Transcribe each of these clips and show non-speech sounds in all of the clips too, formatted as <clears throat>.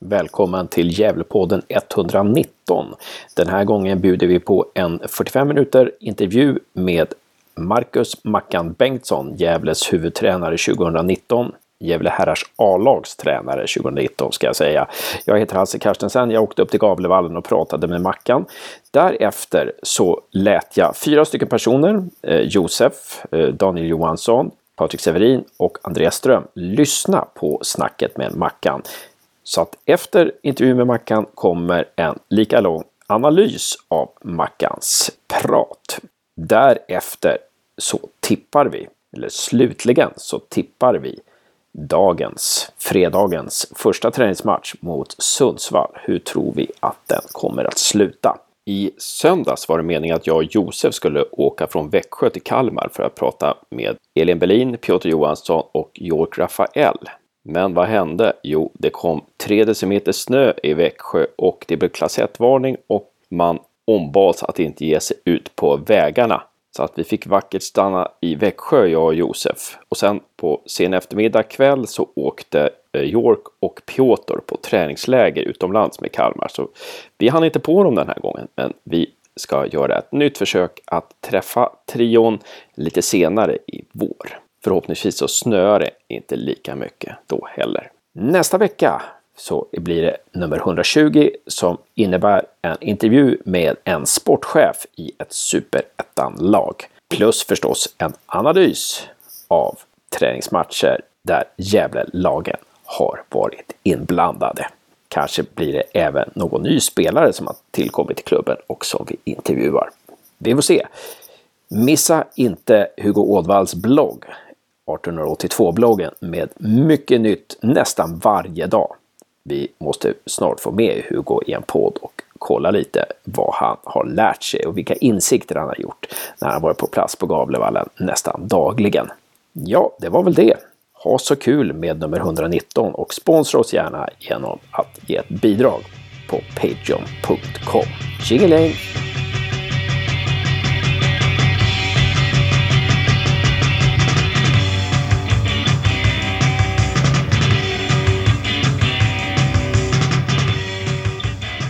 Välkommen till Gävlepodden 119. Den här gången bjuder vi på en 45 minuter intervju med Marcus Mackan Bengtsson, Gävles huvudtränare 2019. Gävle Herrars A-lags tränare 2019 ska jag säga. Jag heter Hasse Carstensen. Jag åkte upp till Gavlevallen och pratade med Mackan. Därefter så lät jag fyra stycken personer, eh, Josef, eh, Daniel Johansson, Patrik Severin och Andreas Ström, lyssna på snacket med Mackan. Så att efter intervjun med Mackan kommer en lika lång analys av Mackans prat. Därefter så tippar vi, eller slutligen så tippar vi dagens, fredagens första träningsmatch mot Sundsvall. Hur tror vi att den kommer att sluta? I söndags var det meningen att jag och Josef skulle åka från Växjö till Kalmar för att prata med Elin Berlin, Piotr Johansson och York Rafael. Men vad hände? Jo, det kom 3 decimeter snö i Växjö och det blev klass 1-varning och man ombads att inte ge sig ut på vägarna. Så att vi fick vackert stanna i Växjö, jag och Josef. Och sen på sen eftermiddag kväll så åkte eh, York och Piotr på träningsläger utomlands med Kalmar. Så vi hann inte på dem den här gången, men vi ska göra ett nytt försök att träffa trion lite senare i vår. Förhoppningsvis så snöar det inte lika mycket då heller. Nästa vecka så blir det nummer 120 som innebär en intervju med en sportchef i ett superettan-lag. Plus förstås en analys av träningsmatcher där Gävle-lagen har varit inblandade. Kanske blir det även någon ny spelare som har tillkommit till klubben och som vi intervjuar. Vi får se. Missa inte Hugo Ådvalls blogg 1882-bloggen med mycket nytt nästan varje dag. Vi måste snart få med Hugo i en podd och kolla lite vad han har lärt sig och vilka insikter han har gjort när han varit på plats på Gavlevallen nästan dagligen. Ja, det var väl det. Ha så kul med nummer 119 och sponsra oss gärna genom att ge ett bidrag på patreon.com. Tjingeling!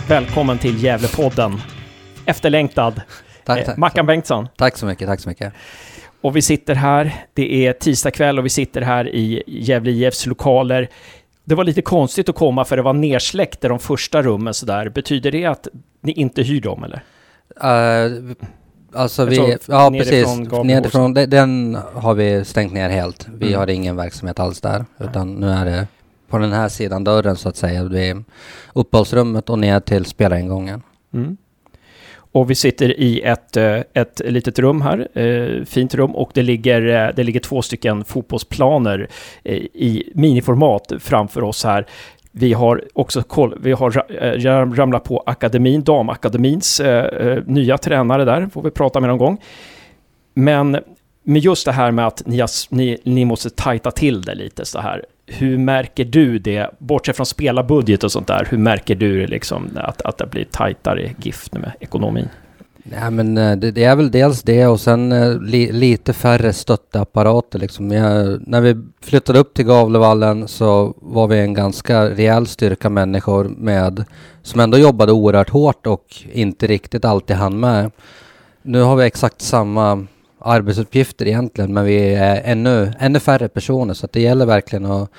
Välkommen till Gävlepodden. Efterlängtad. Tack, tack. Mackan Bengtsson. Tack så mycket, tack så mycket. Och vi sitter här, det är tisdag kväll och vi sitter här i Gävle IFs lokaler. Det var lite konstigt att komma för det var nersläckt i de första rummen sådär. Betyder det att ni inte hyr dem eller? Uh, alltså vi, ja precis, nerifrån, den, den har vi stängt ner helt. Vi Mm. har ingen verksamhet alls där, utan nu är det på den här sidan dörren så att säga, vid uppehållsrummet och ner till spelaringången. Mm. Och vi sitter i ett, eh, ett litet rum här, eh, fint rum, och det ligger, eh, det ligger två stycken fotbollsplaner i miniformat framför oss här. Vi har också koll, vi har ramlat på akademin, damakademins nya tränare där, får vi prata med någon gång. Men med just det här med att ni, ni, ni måste tajta till det lite så här. Hur märker du det, bortsett från spelarbudget och sånt där, hur märker du liksom att, att det blir tajtare gift med ekonomin? Nej men eh, det, det är väl dels det och sen eh, li, lite färre stötteapparater liksom. Jag, när vi flyttade upp till Gavlevallen så var vi en ganska rejäl styrka människor med, som ändå jobbade oerhört hårt och inte riktigt alltid hann med. Nu har vi exakt samma arbetsuppgifter egentligen, men vi är ännu, ännu färre personer så att det gäller verkligen att,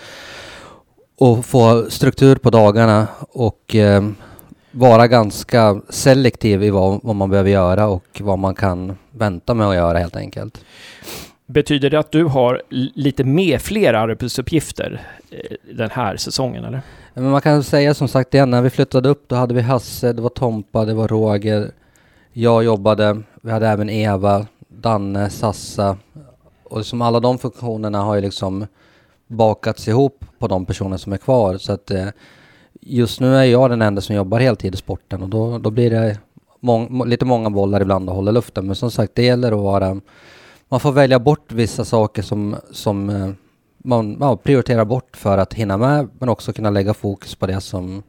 att få struktur på dagarna och eh, vara ganska selektiv i vad, vad man behöver göra och vad man kan vänta med att göra helt enkelt. Betyder det att du har lite mer fler arbetsuppgifter eh, den här säsongen eller? Men man kan säga som sagt igen, när vi flyttade upp då hade vi Hasse, det var Tompa, det var Roger, jag jobbade, vi hade även Eva, Danne, Sassa. Och som alla de funktionerna har ju liksom bakats ihop på de personer som är kvar. Så att eh, just nu är jag den enda som jobbar heltid i sporten. Och då, då blir det mång, lite många bollar ibland att hålla luften. Men som sagt det gäller att vara man får välja bort vissa saker som, som eh, man ja, prioriterar bort för att hinna med. Men också kunna lägga fokus på det som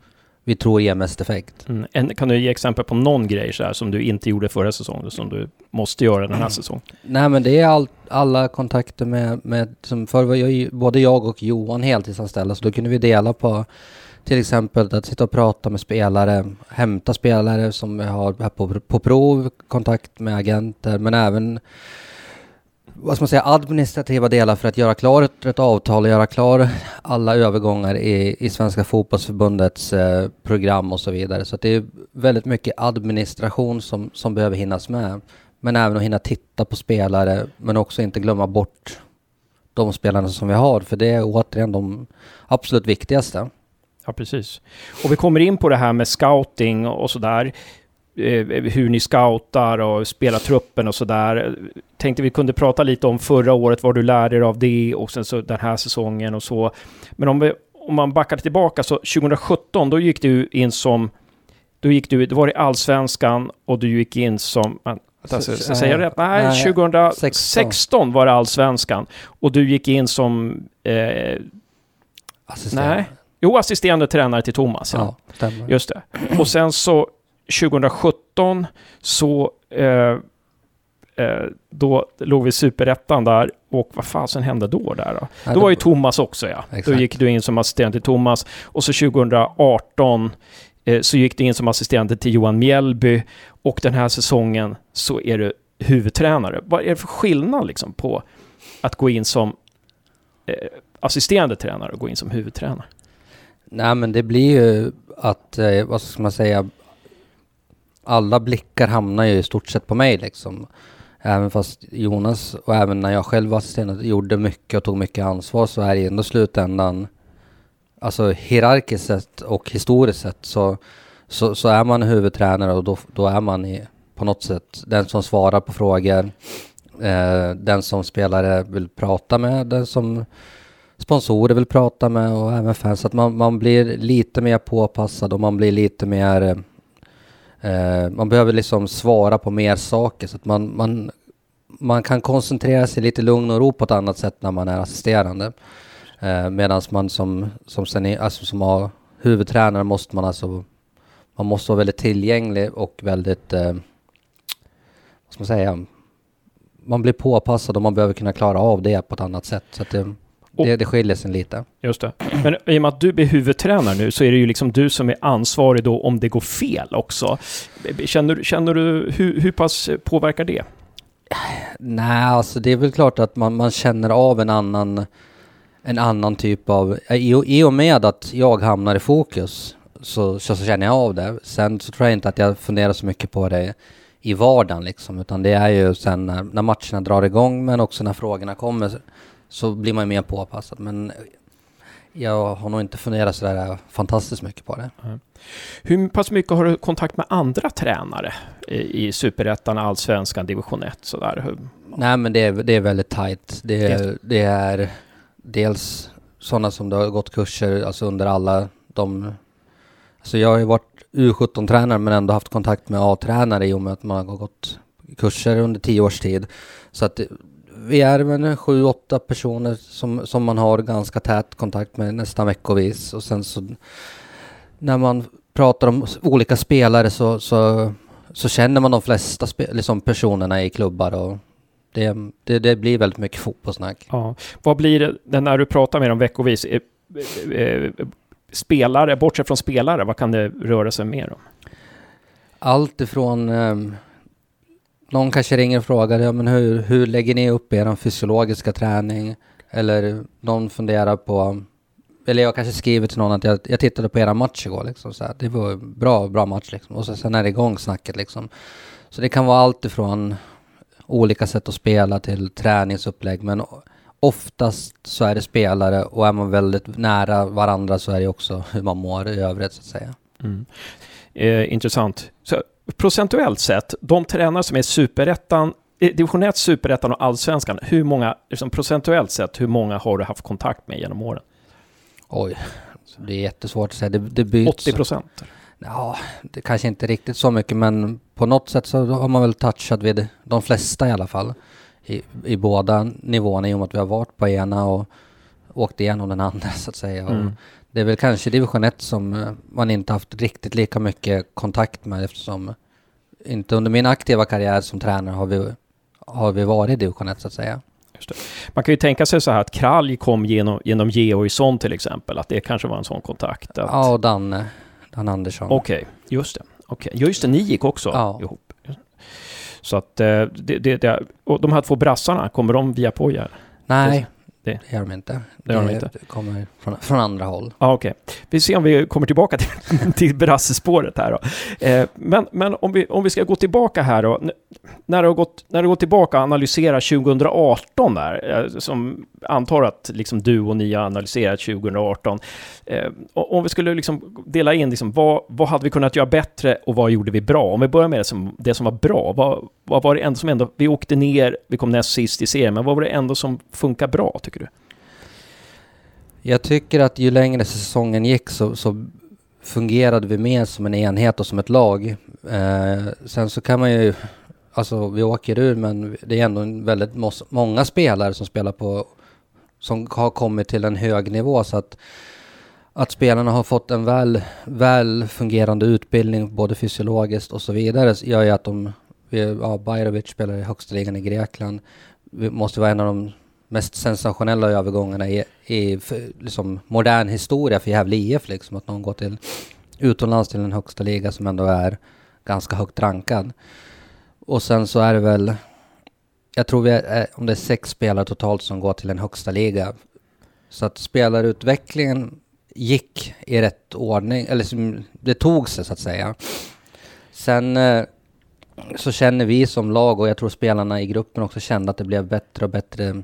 vi tror ger mest effekt. Mm. En, kan du ge exempel på någon grej så här som du inte gjorde förra säsongen som du måste göra den här säsongen? Nej men det är all, alla kontakter med, med som förr var jag, både jag och Johan heltidsanställda så då kunde vi dela på till exempel att sitta och prata med spelare, hämta spelare som vi har på, på prov, kontakt med agenter, men även vad ska man säga, administrativa delar för att göra klart ett avtal och göra klar alla övergångar i, i Svenska fotbollsförbundets eh, program och så vidare. Så det är väldigt mycket administration som, som behöver hinnas med. Men även att hinna titta på spelare, men också inte glömma bort de spelarna som vi har, för det är återigen de absolut viktigaste. Ja, precis. Och vi kommer in på det här med scouting och sådär. Eh, hur ni scoutar och spelar truppen och sådär. Tänkte vi kunde prata lite om förra året, vad du lärde dig av det och sen så den här säsongen och så. Men om, vi, om man backar tillbaka så 2017, då gick du in som... Då gick du, det var i Allsvenskan och du gick in som... Alltså, så, säger jag rätt? Nej, nej 2016 16. var det Allsvenskan. Och du gick in som... Eh, Assisterande. Nej. Jo, assisterande tränare till Thomas. Ja, ja Just det. Och sen så 2017 så eh, eh, då låg vi i superettan där och vad fasen hände då där då? Ja, då var ju Thomas också ja. Exakt. Då gick du in som assistent till Thomas och så 2018 eh, så gick du in som assistent till Johan Mjällby och den här säsongen så är du huvudtränare. Vad är det för skillnad liksom på att gå in som eh, assisterande tränare och gå in som huvudtränare? Nej men det blir ju att, eh, vad ska man säga, alla blickar hamnar ju i stort sett på mig liksom. Även fast Jonas och även när jag själv var assisterande gjorde mycket och tog mycket ansvar så är det ändå slutändan, alltså hierarkiskt sett och historiskt sett så, så, så är man huvudtränare och då, då är man i, på något sätt den som svarar på frågor, eh, den som spelare vill prata med, den som sponsorer vill prata med och även fans. Så att man, man blir lite mer påpassad och man blir lite mer eh, Eh, man behöver liksom svara på mer saker så att man, man, man kan koncentrera sig lite lugn och ro på ett annat sätt när man är assisterande. Eh, Medan man som, som, senior, alltså som har huvudtränare måste man alltså man måste vara väldigt tillgänglig och väldigt, eh, vad ska man säga, man blir påpassad och man behöver kunna klara av det på ett annat sätt. Så att det, det, det skiljer sig lite. Just det. Men i och med att du blir huvudtränare nu så är det ju liksom du som är ansvarig då om det går fel också. Känner, känner du, hur, hur pass påverkar det? Nej, alltså det är väl klart att man, man känner av en annan, en annan typ av... I, I och med att jag hamnar i fokus så, så, så känner jag av det. Sen så tror jag inte att jag funderar så mycket på det i vardagen liksom, utan det är ju sen när, när matcherna drar igång men också när frågorna kommer så blir man mer påpassad. Men jag har nog inte funderat sådär fantastiskt mycket på det. Mm. Hur pass mycket har du kontakt med andra tränare i Superettan, Allsvenskan, Division 1? Sådär? Nej, men det är, det är väldigt tajt. Det är, det är dels sådana som det har gått kurser alltså under alla de... Alltså jag har ju varit U17-tränare men ändå haft kontakt med A-tränare i och med att man har gått kurser under tio års tid. Så att vi är väl sju, åtta personer som, som man har ganska tät kontakt med nästan veckovis. Och sen så när man pratar om olika spelare så, så, så känner man de flesta liksom personerna i klubbar. Och det, det, det, blir väldigt mycket fotbollssnack. Ja. Vad blir det när du pratar med dem veckovis? Spelare, bortsett från spelare, vad kan det röra sig mer om? Allt ifrån um, någon kanske ringer och frågar, ja men hur, hur lägger ni upp er fysiologiska träning? Eller någon funderar på, eller jag kanske skriver till någon att jag, jag tittade på era match igår liksom så här. Det var bra, bra match liksom. Och så, sen är det igång snacket liksom. Så det kan vara allt ifrån olika sätt att spela till träningsupplägg men oftast så är det spelare och är man väldigt nära varandra så är det också hur man mår i övrigt så att säga. Mm. Eh, intressant. Så procentuellt sett, de tränare som är superettan, eh, division 1, superettan och allsvenskan, hur många, liksom procentuellt sett, hur många har du haft kontakt med genom åren? Oj, det är jättesvårt att säga. Det, det byts. 80 procent? Ja, det kanske inte riktigt så mycket, men på något sätt så har man väl touchat vid de flesta i alla fall. I, i båda nivåerna i och med att vi har varit på ena och åkt igenom den andra så att säga. Mm. Det är väl kanske division 1 som eh, man inte haft riktigt lika mycket kontakt med eftersom inte under min aktiva karriär som tränare har vi, har vi varit i division 1 så att säga. Man kan ju tänka sig så här att Kralj kom genom, genom Georgsson till exempel, att det kanske var en sån kontakt. Att... Ja, och Danne. Dan Andersson. Okej, okay, just det. Okay. just det, ni gick också ja. ihop. Så att eh, det, det, det, och de här två brassarna, kommer de via Poja? Nej, det, det gör de inte. Det, gör de inte. kommer från, från andra håll. Ah, okay. vi ser om vi kommer tillbaka till, <laughs> till brassespåret här då. Eh, men men om, vi, om vi ska gå tillbaka här då. När du har gått, när du går tillbaka och analyserar 2018 där, eh, som antar att liksom du och ni har analyserat 2018. Eh, om vi skulle liksom dela in, liksom, vad, vad hade vi kunnat göra bättre och vad gjorde vi bra? Om vi börjar med det som, det som var bra, vad, vad var det ändå som ändå, vi åkte ner, vi kom näst sist i serien, men vad var det ändå som funkar bra tycker du? Jag tycker att ju längre säsongen gick så, så fungerade vi mer som en enhet och som ett lag. Eh, sen så kan man ju, alltså vi åker ur men det är ändå väldigt många spelare som spelar på, som har kommit till en hög nivå så att att spelarna har fått en väl, väl fungerande utbildning både fysiologiskt och så vidare gör ju att de, ja, Bajrovic spelar i högsta ligan i Grekland, vi måste vara en av de mest sensationella övergångarna i, i liksom, modern historia för Gävle IF. Liksom, att någon går till utomlands till en högsta liga som ändå är ganska högt rankad. Och sen så är det väl, jag tror vi är, om det är sex spelare totalt som går till en högsta liga. Så att spelarutvecklingen gick i rätt ordning, eller som, det tog sig så att säga. Sen eh, så känner vi som lag och jag tror spelarna i gruppen också kände att det blev bättre och bättre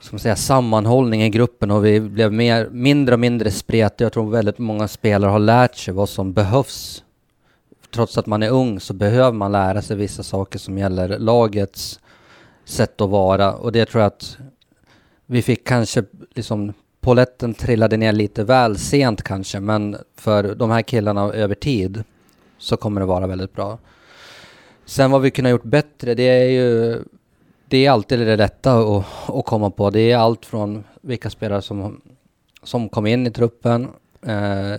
ska man säga, sammanhållning i gruppen och vi blev mer, mindre och mindre spretiga. Jag tror väldigt många spelare har lärt sig vad som behövs. Trots att man är ung så behöver man lära sig vissa saker som gäller lagets sätt att vara och det tror jag att vi fick kanske liksom poletten trillade ner lite väl sent kanske men för de här killarna över tid så kommer det vara väldigt bra. Sen vad vi kunde ha gjort bättre det är ju det är alltid det lätta att, att komma på. Det är allt från vilka spelare som, som kom in i truppen. Eh,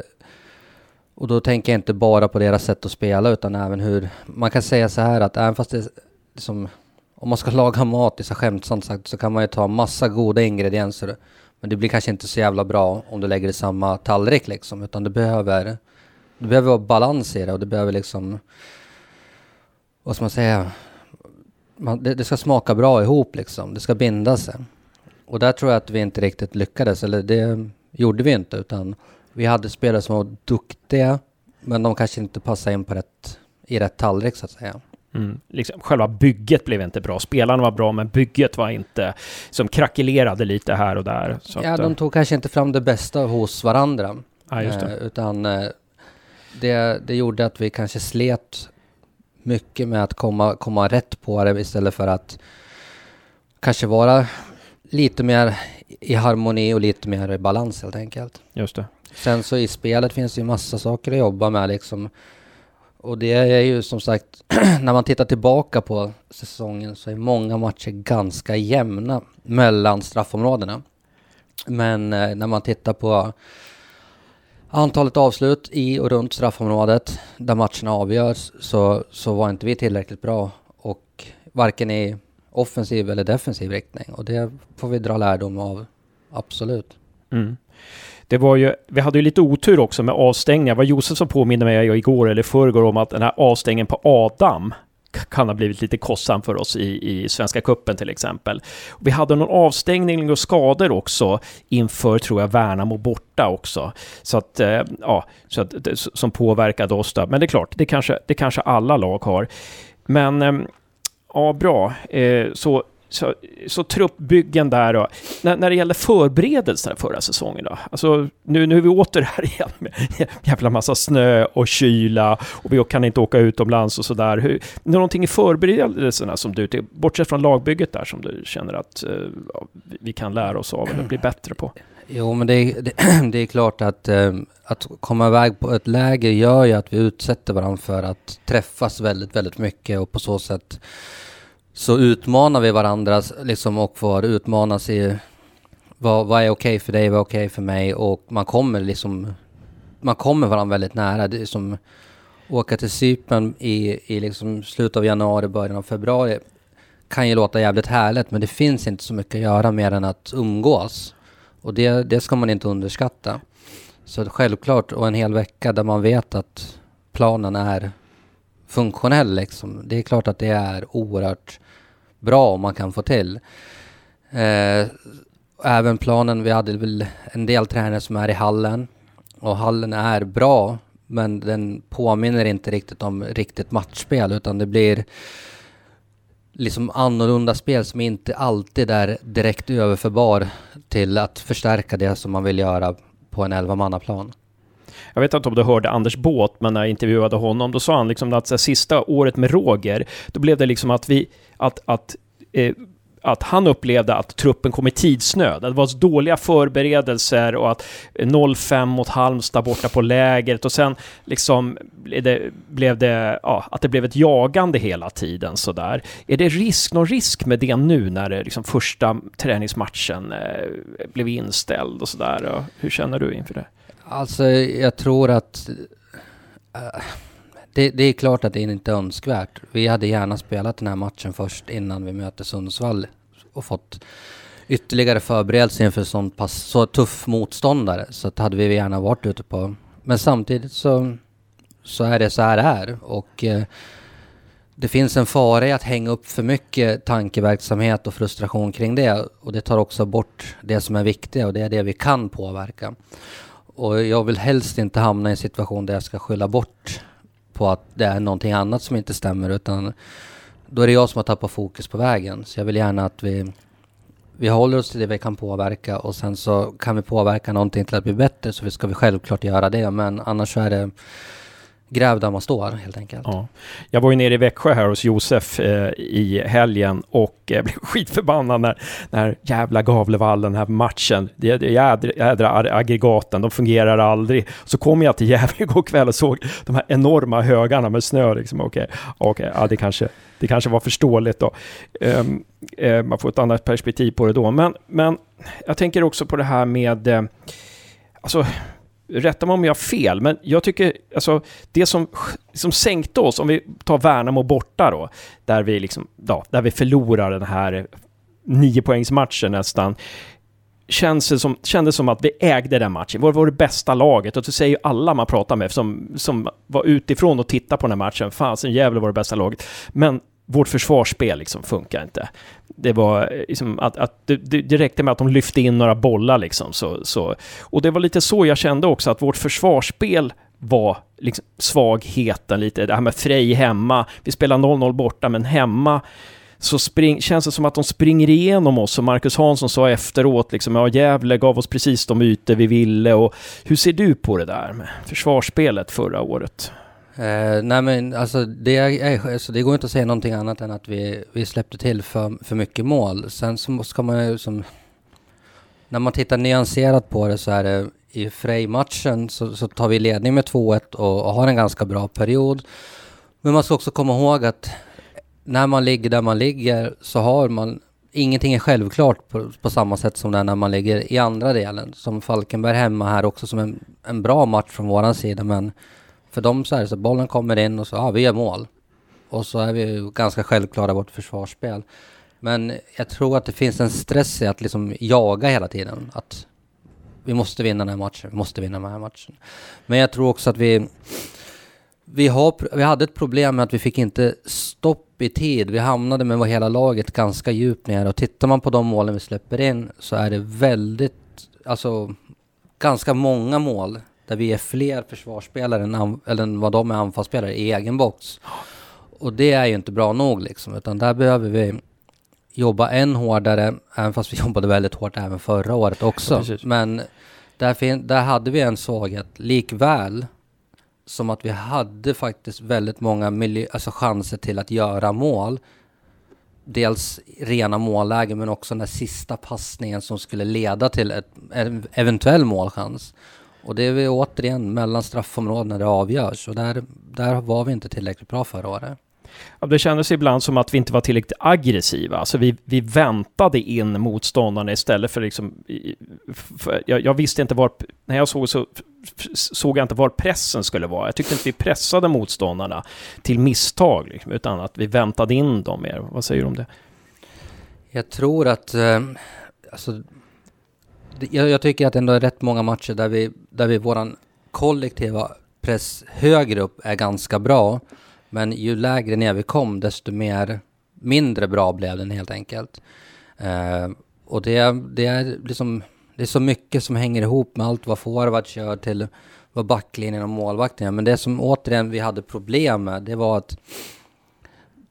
och då tänker jag inte bara på deras sätt att spela utan även hur... Man kan säga så här att även fast det är liksom, Om man ska <laughs> laga mat, i så skämtsamt sagt, så kan man ju ta massa goda ingredienser. Men det blir kanske inte så jävla bra om du lägger i samma tallrik liksom, utan du behöver... Det behöver vara balans i det och det behöver liksom... Vad ska man säga? man, det, det, ska smaka bra ihop liksom. Det ska binda sig. Och där tror jag att vi inte riktigt lyckades, eller det gjorde vi inte, utan vi hade spelare som var duktiga, men de kanske inte passade in på rätt, i rätt tallrik så att säga. Mm. Liksom, själva bygget blev inte bra. Spelarna var bra, men bygget var inte... Som krackelerade lite här och där. ja, att, de tog kanske inte fram det bästa hos varandra. Ja, eh, utan eh, det, det gjorde att vi kanske slet mycket med att komma, komma rätt på det istället för att kanske vara lite mer i harmoni och lite mer i balans helt enkelt. Just det. Sen så i spelet finns det ju massa saker att jobba med liksom. Och det är ju som sagt, <clears throat> när man tittar tillbaka på säsongen så är många matcher ganska jämna mellan straffområdena. Men eh, när man tittar på Antalet avslut i och runt straffområdet där matcherna avgörs så, så var inte vi tillräckligt bra och varken i offensiv eller defensiv riktning och det får vi dra lärdom av, absolut. Mm. Det var ju, vi hade ju lite otur också med avstängningar. Vad Josefsson påminner mig igår eller förrgår om att den här avstängningen på Adam kan ha blivit lite kostsam för oss i, i Svenska Kuppen till exempel. Vi hade någon avstängning och skador också inför, tror jag, Värnamo borta också. Så att, eh, ja, så att, som påverkade oss då. Men det är klart, det kanske, det kanske alla lag har. Men, ehm, ja, bra. Eh, så så, så truppbyggen där då. När, när det gäller förberedelserna förra säsongen då? Alltså nu, nu är vi åter här <laughs> igen med jävla massa snö och kyla och vi kan inte åka utomlands och sådär. Hur, någonting i förberedelserna som du, bortsett från lagbygget där, som du känner att uh, vi kan lära oss av eller bli bättre på? Jo, men det är, det, <clears throat> det är klart att, um, att komma iväg på ett läger gör ju att vi utsätter varandra för att träffas väldigt, väldigt mycket och på så sätt så utmanar vi varandra liksom och får utmanas i vad, vad är okej okay för dig, vad är okej okay för mig och man kommer liksom man kommer varandra väldigt nära. Det är som åka till Cypern i, i liksom slutet av januari, början av februari kan ju låta jävligt härligt, men det finns inte så mycket att göra mer än att umgås. Och det, det ska man inte underskatta. Så självklart, och en hel vecka där man vet att planen är funktionell liksom. Det är klart att det är oerhört bra om man kan få till. Eh, även planen, vi hade väl en del tränare som är i hallen. Och hallen är bra, men den påminner inte riktigt om riktigt matchspel, utan det blir liksom annorlunda spel som inte alltid är direkt överförbar till att förstärka det som man vill göra på en 11-mannaplan. Jag vet inte om du hörde Anders Båt, men när jag intervjuade honom, då sa han liksom att här, sista året med Roger, då blev det liksom att vi, att, att eh, att han upplevde att truppen kom i tidsnöd. Det var så dåliga förberedelser och att 0-5 mot Halmstad borta på lägret och sen liksom det, blev det, ja, att det blev ett jagande hela tiden sådär. Är det risk, någon risk med det nu när det liksom första träningsmatchen eh, blev inställd och sådär? Hur känner du inför det? Alltså, jag tror att äh, det, det, är klart att det inte är önskvärt. Vi hade gärna spelat den här matchen först innan vi möter Sundsvall och fått ytterligare förberedelse inför sån pass, så tuff motståndare. Så att hade vi gärna varit ute på. Men samtidigt så, så är det så här det är. Och eh, det finns en fara i att hänga upp för mycket tankeverksamhet och frustration kring det. Och det tar också bort det som är viktigt och det är det vi kan påverka. Och jag vill helst inte hamna i en situation där jag ska skylla bort på att det är någonting annat som inte stämmer utan då är det jag som har tappat fokus på vägen. Så jag vill gärna att vi, vi håller oss till det vi kan påverka och sen så kan vi påverka någonting till att bli bättre så ska vi självklart göra det. Men annars så är det gräv där man står helt enkelt. Ja. Jag var ju nere i Växjö här hos Josef eh, i helgen och eh, blev <laughs> skitförbannad när, när jävla Gavlevallen, den här matchen, det, det jädra, jädra aggregaten, de fungerar aldrig. Så kom jag till Gävle <laughs> igår kväll och såg de här enorma högarna med snö. Liksom. Okej, okay, okay, ja, det, kanske, det kanske var förståeligt då. Um, uh, man får ett annat perspektiv på det då. Men, men jag tänker också på det här med uh, Alltså, rätta mig om jag har fel, men jag tycker alltså det som, som sänkte oss, om vi tar Värnamo borta då, där vi liksom, ja, där vi förlorar den här niopoängsmatchen nästan, känns det som, kändes som att vi ägde den matchen. Vi var det bästa laget och det säger ju alla man pratar med som, som var utifrån och tittade på den här matchen. Fasen jävlar var det bästa laget. Men vårt försvarsspel liksom funkar inte. Det var eh, liksom att, att det, det räckte med att de lyfte in några bollar liksom. Så, så. Och det var lite så jag kände också, att vårt försvarsspel var liksom svagheten lite. Det här med Frej hemma, vi spelar 0-0 borta, men hemma så spring, känns det som att de springer igenom oss och Marcus Hansson sa efteråt liksom, ja Gävle gav oss precis de ytor vi ville och hur ser du på det där med försvarsspelet förra året? Eh, nej men alltså det, är, alltså det går inte att säga någonting annat än att vi, vi släppte till för, för mycket mål. Sen så ska man ju som... När man tittar nyanserat på det så är det i Frej-matchen så, så, tar vi ledning med 2-1 och, och, har en ganska bra period. Men man ska också komma ihåg att när man ligger där man ligger så har man ingenting är självklart på, på samma sätt som det är när man ligger i andra delen. Som Falkenberg hemma här också som en, en bra match från våran sida men för dem så är det så bollen kommer in och så, ja vi gör mål. Och så är vi ganska självklara i vårt försvarsspel. Men jag tror att det finns en stress i att liksom jaga hela tiden. Att vi måste vinna den här matchen, vi måste vinna den här matchen. Men jag tror också att vi... Vi, har, vi hade ett problem med att vi fick inte stopp i tid. Vi hamnade med hela laget ganska djupt ner och tittar man på de målen vi släpper in så är det väldigt, alltså ganska många mål där vi är fler försvarsspelare än, än vad de är anfallsspelare i egen box. Och det är ju inte bra nog liksom, utan där behöver vi jobba än hårdare, även fast vi <laughs> jobbade väldigt hårt även förra året också. Ja, Men där, där hade vi en svaghet, likväl som att vi hade faktiskt väldigt många miljö, alltså chanser till att göra mål. Dels rena mållägen men också den där sista passningen som skulle leda till ett, en eventuell målchans. Och det är vi återigen mellan straffområdena det avgörs och där, där var vi inte tillräckligt bra förra året. Ja, det kändes ibland som att vi inte var tillräckligt aggressiva. Alltså vi, vi väntade in motståndarna istället för liksom... För jag, jag, visste inte var... När jag såg så såg jag inte var pressen skulle vara. Jag tyckte inte vi pressade motståndarna till misstag, liksom, utan att vi väntade in dem mer. Vad säger du om det? Jag tror att, eh, alltså, jag, jag, tycker att det ändå är rätt många matcher där vi, där vi våran kollektiva press högre upp är ganska bra. Men ju lägre ner vi kom, desto mer mindre bra blev den helt enkelt. Eh, och det, det är liksom, det är så mycket som hänger ihop med allt vad forwards gör till vad backlinjen och målvakten gör. Men det som återigen vi hade problem med, det var att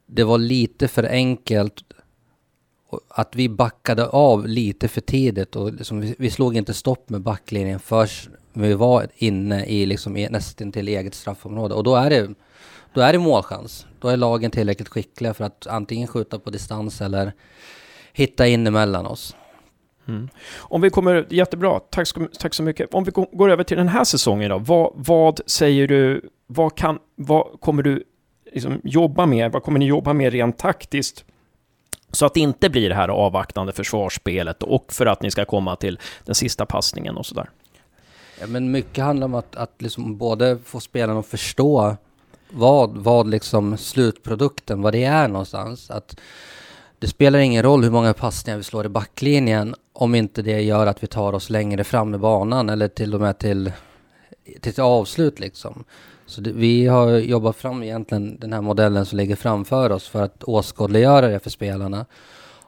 det var lite för enkelt att vi backade av lite för tidigt och liksom vi, vi slog inte stopp med backlinjen först vi var inne i liksom nästan till eget straffområde och då är det då är det målchans. Då är lagen tillräckligt skickliga för att antingen skjuta på distans eller hitta in emellan oss. Mm. Om vi kommer, jättebra, tack så, tack så mycket. Om vi går över till den här säsongen då, vad, vad säger du, vad, kan, vad kommer du liksom jobba med, vad kommer ni jobba med rent taktiskt? Så att det inte blir det här avvaktande försvarsspelet och för att ni ska komma till den sista passningen och sådär. Ja, men mycket handlar om att, att liksom både få spelarna att förstå vad, vad liksom slutprodukten, vad det är någonstans. Att det spelar ingen roll hur många passningar vi slår i backlinjen om inte det gör att vi tar oss längre fram i banan eller till och med till, till ett avslut liksom. Så det, vi har jobbat fram egentligen den här modellen som ligger framför oss för att åskådliggöra det för spelarna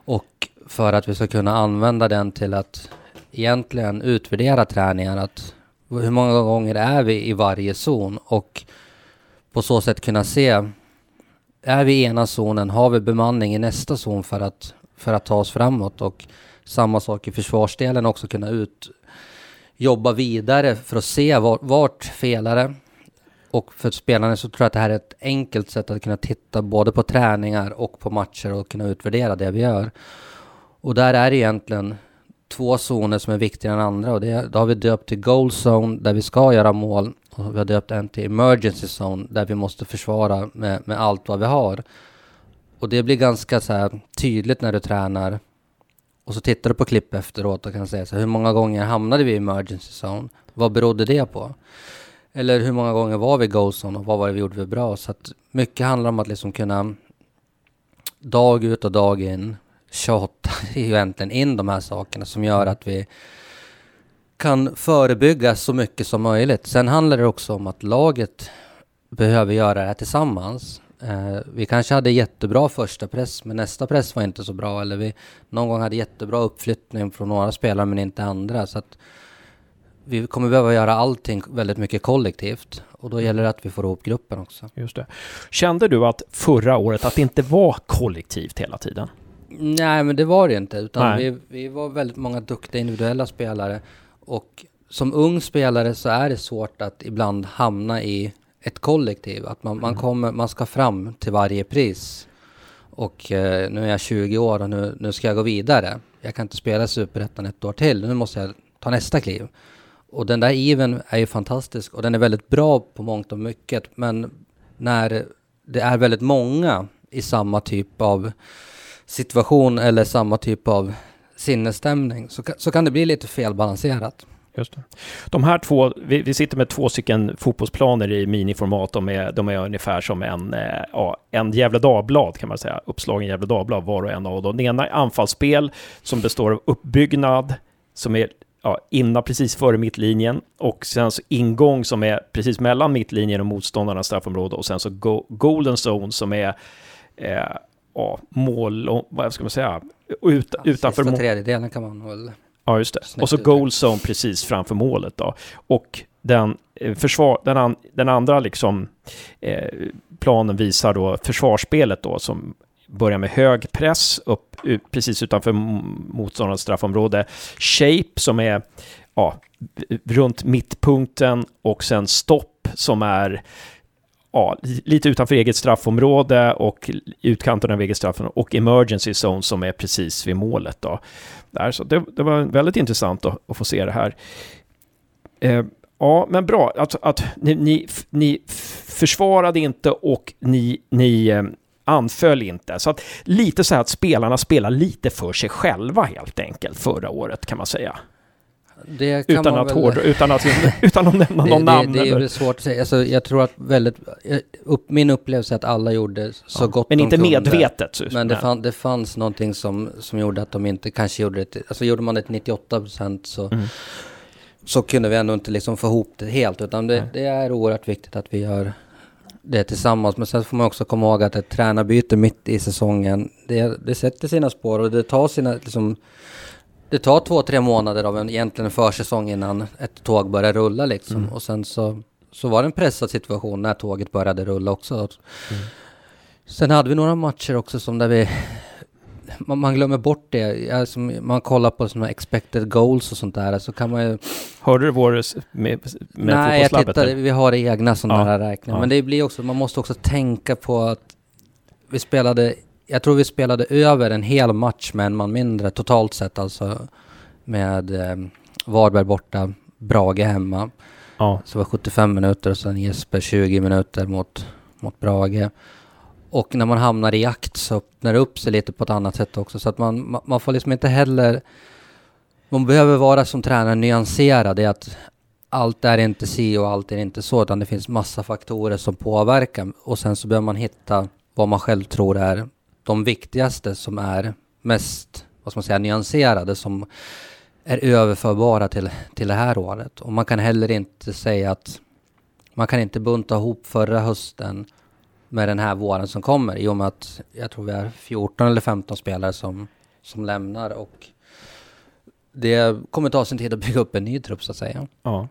och för att vi ska kunna använda den till att egentligen utvärdera träningen. Att hur många gånger är vi i varje zon och på så sätt kunna se är vi i ena zonen, har vi bemanning i nästa zon för att, för att ta oss framåt och samma sak i försvarsdelen också kunna ut, jobba vidare för att se vart, vart felare. Och för spelarna så tror jag att det här är ett enkelt sätt att kunna titta både på träningar och på matcher och kunna utvärdera det vi gör. Och där är det egentligen två zoner som är viktigare än andra och det, då har vi döpt till goal zone där vi ska göra mål och vi har döpt en till emergency zone där vi måste försvara med, med allt vad vi har. Och det blir ganska så här tydligt när du tränar och så tittar du på klipp efteråt och kan säga så här, hur många gånger hamnade vi i emergency zone? Vad berodde det på? Eller hur många gånger var vi i goal zone och vad var det vi gjorde för bra? Så att mycket handlar om att liksom kunna dag ut och dag in tjata <laughs> egentligen in de här sakerna som gör att vi kan förebygga så mycket som möjligt. Sen handlar det också om att laget behöver göra det här tillsammans. Eh, vi kanske hade jättebra första press, men nästa press var inte så bra. Eller vi någon gång hade jättebra uppflyttning från några spelare, men inte andra. Så att vi kommer behöva göra allting väldigt mycket kollektivt. Och då gäller det att vi får ihop gruppen också. Just det. Kände du att förra året att det inte var kollektivt hela tiden? Nej, men det var det inte. Utan vi, vi var väldigt många duktiga individuella spelare. Och som ung spelare så är det svårt att ibland hamna i ett kollektiv. Att man, man, mm. kommer, man ska fram till varje pris. Och eh, nu är jag 20 år och nu, nu ska jag gå vidare. Jag kan inte spela Superettan ett år till. Nu måste jag ta nästa kliv. Och den där even är ju fantastisk och den är väldigt bra på mångt och mycket. Men när det är väldigt många i samma typ av situation eller samma typ av sinnesstämning så, så kan det bli lite felbalanserat. Just det. De här två, vi, vi, sitter med två stycken fotbollsplaner i miniformat. De är, de är ungefär som en, eh, ja, en Gävle Dagblad kan man säga. Uppslagen Gävle Dagblad var och en av dem. Den ena är anfallsspel som består av uppbyggnad som är ja, innan precis före mittlinjen och sen så ingång som är precis mellan mittlinjen och motståndarnas straffområde och sen så go golden zone som är eh, ja, mål, vad ska man säga, Ut, ja, utanför mål. tredjedelen kan man väl... Ja, just det. Och så goal zone precis framför målet då. Och den, eh, försvar, den, an, den andra liksom, eh, planen visar då försvarsspelet då som börjar med hög press upp precis utanför motståndarens straffområde. Shape som är ja, runt mittpunkten och sen stopp som är ja, lite utanför eget straffområde och utkanten av eget straffområde och emergency zone som är precis vid målet. Då. Där, så det, det var väldigt intressant att, att få se det här. Eh, ja, men bra att, att ni, ni, ni, försvarade inte och ni, ni eh, anföll inte. Så att lite så här att spelarna spelar lite för sig själva helt enkelt förra året kan man säga. Det Utan att, väl- hård, utan, att, <laughs> utan att nämna det, någon namn. det, det är väl svårt att säga. Alltså, jag tror att väldigt, eh, upp, min upplevelse är att alla gjorde så Ja. gott Men de inte kunde. medvetet. så- Men det, fann, det fanns någonting som, som gjorde att de inte kanske gjorde det Alltså gjorde man det till 98 procent så, Mm. så kunde vi ändå inte liksom få ihop det helt. Utan det, det är oerhört viktigt att vi gör det tillsammans. Men sen får man också komma ihåg att ett tränarbyte mitt i säsongen, det, det sätter sina spår och det tar sina, liksom, det tar två, tre månader av en, egentligen en försäsong innan ett tåg börjar rulla liksom. Mm. Och sen så, så var det en pressad situation när tåget började rulla också. Mm. Sen hade vi några matcher också som där vi man, man glömmer bort det. Alltså, man kollar på sådana expected goals och sånt där så kan man ju... Hörde du vår med, med Nej, jag tittade, vi har egna sådana Ja, här räkningar. ja. Men det blir också, man måste också tänka på att vi spelade, jag tror vi spelade över en hel match med en man mindre totalt sett alltså. Med eh, Varberg borta, Brage hemma. Ja. Så det var 75 minuter och sen Jesper 20 minuter mot, mot Brage. Och när man hamnar i jakt så öppnar det upp sig lite på ett annat sätt också. Så att man, man får liksom inte heller... Man behöver vara som tränare nyanserad i att allt är inte si och allt är inte så. Utan det finns massa faktorer som påverkar. Och sen så behöver man hitta vad man själv tror är de viktigaste som är mest, vad ska man säga, nyanserade. Som är överförbara till, till det här året. Och man kan heller inte säga att man kan inte bunta ihop förra hösten med den här våren som kommer i och med att jag tror vi är 14 eller 15 spelare som, som lämnar och det kommer ta sin tid att bygga upp en ny trupp så att säga. Ja.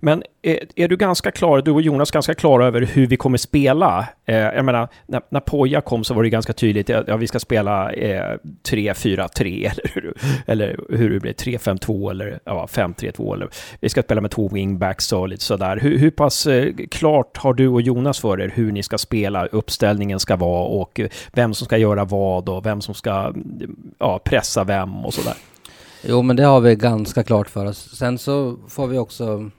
Men är, är du ganska klar, du och Jonas, ganska klara över hur vi kommer spela? Eh, jag menar, när, när Poja kom så var det ganska tydligt, ja, ja, vi ska spela eh, 3-4-3 <laughs> eller, hur- eller hur det blir, 3-5-2 eller ja, 5-3-2 eller vi ska spela med två wingbacks och lite sådär. Hur, hur pass eh, klart har du och Jonas för er hur ni ska spela, uppställningen ska vara och eh, vem som ska göra vad och vem som ska mm, ja, pressa vem och sådär? Jo men det har vi ganska klart för oss. Sen så får vi också,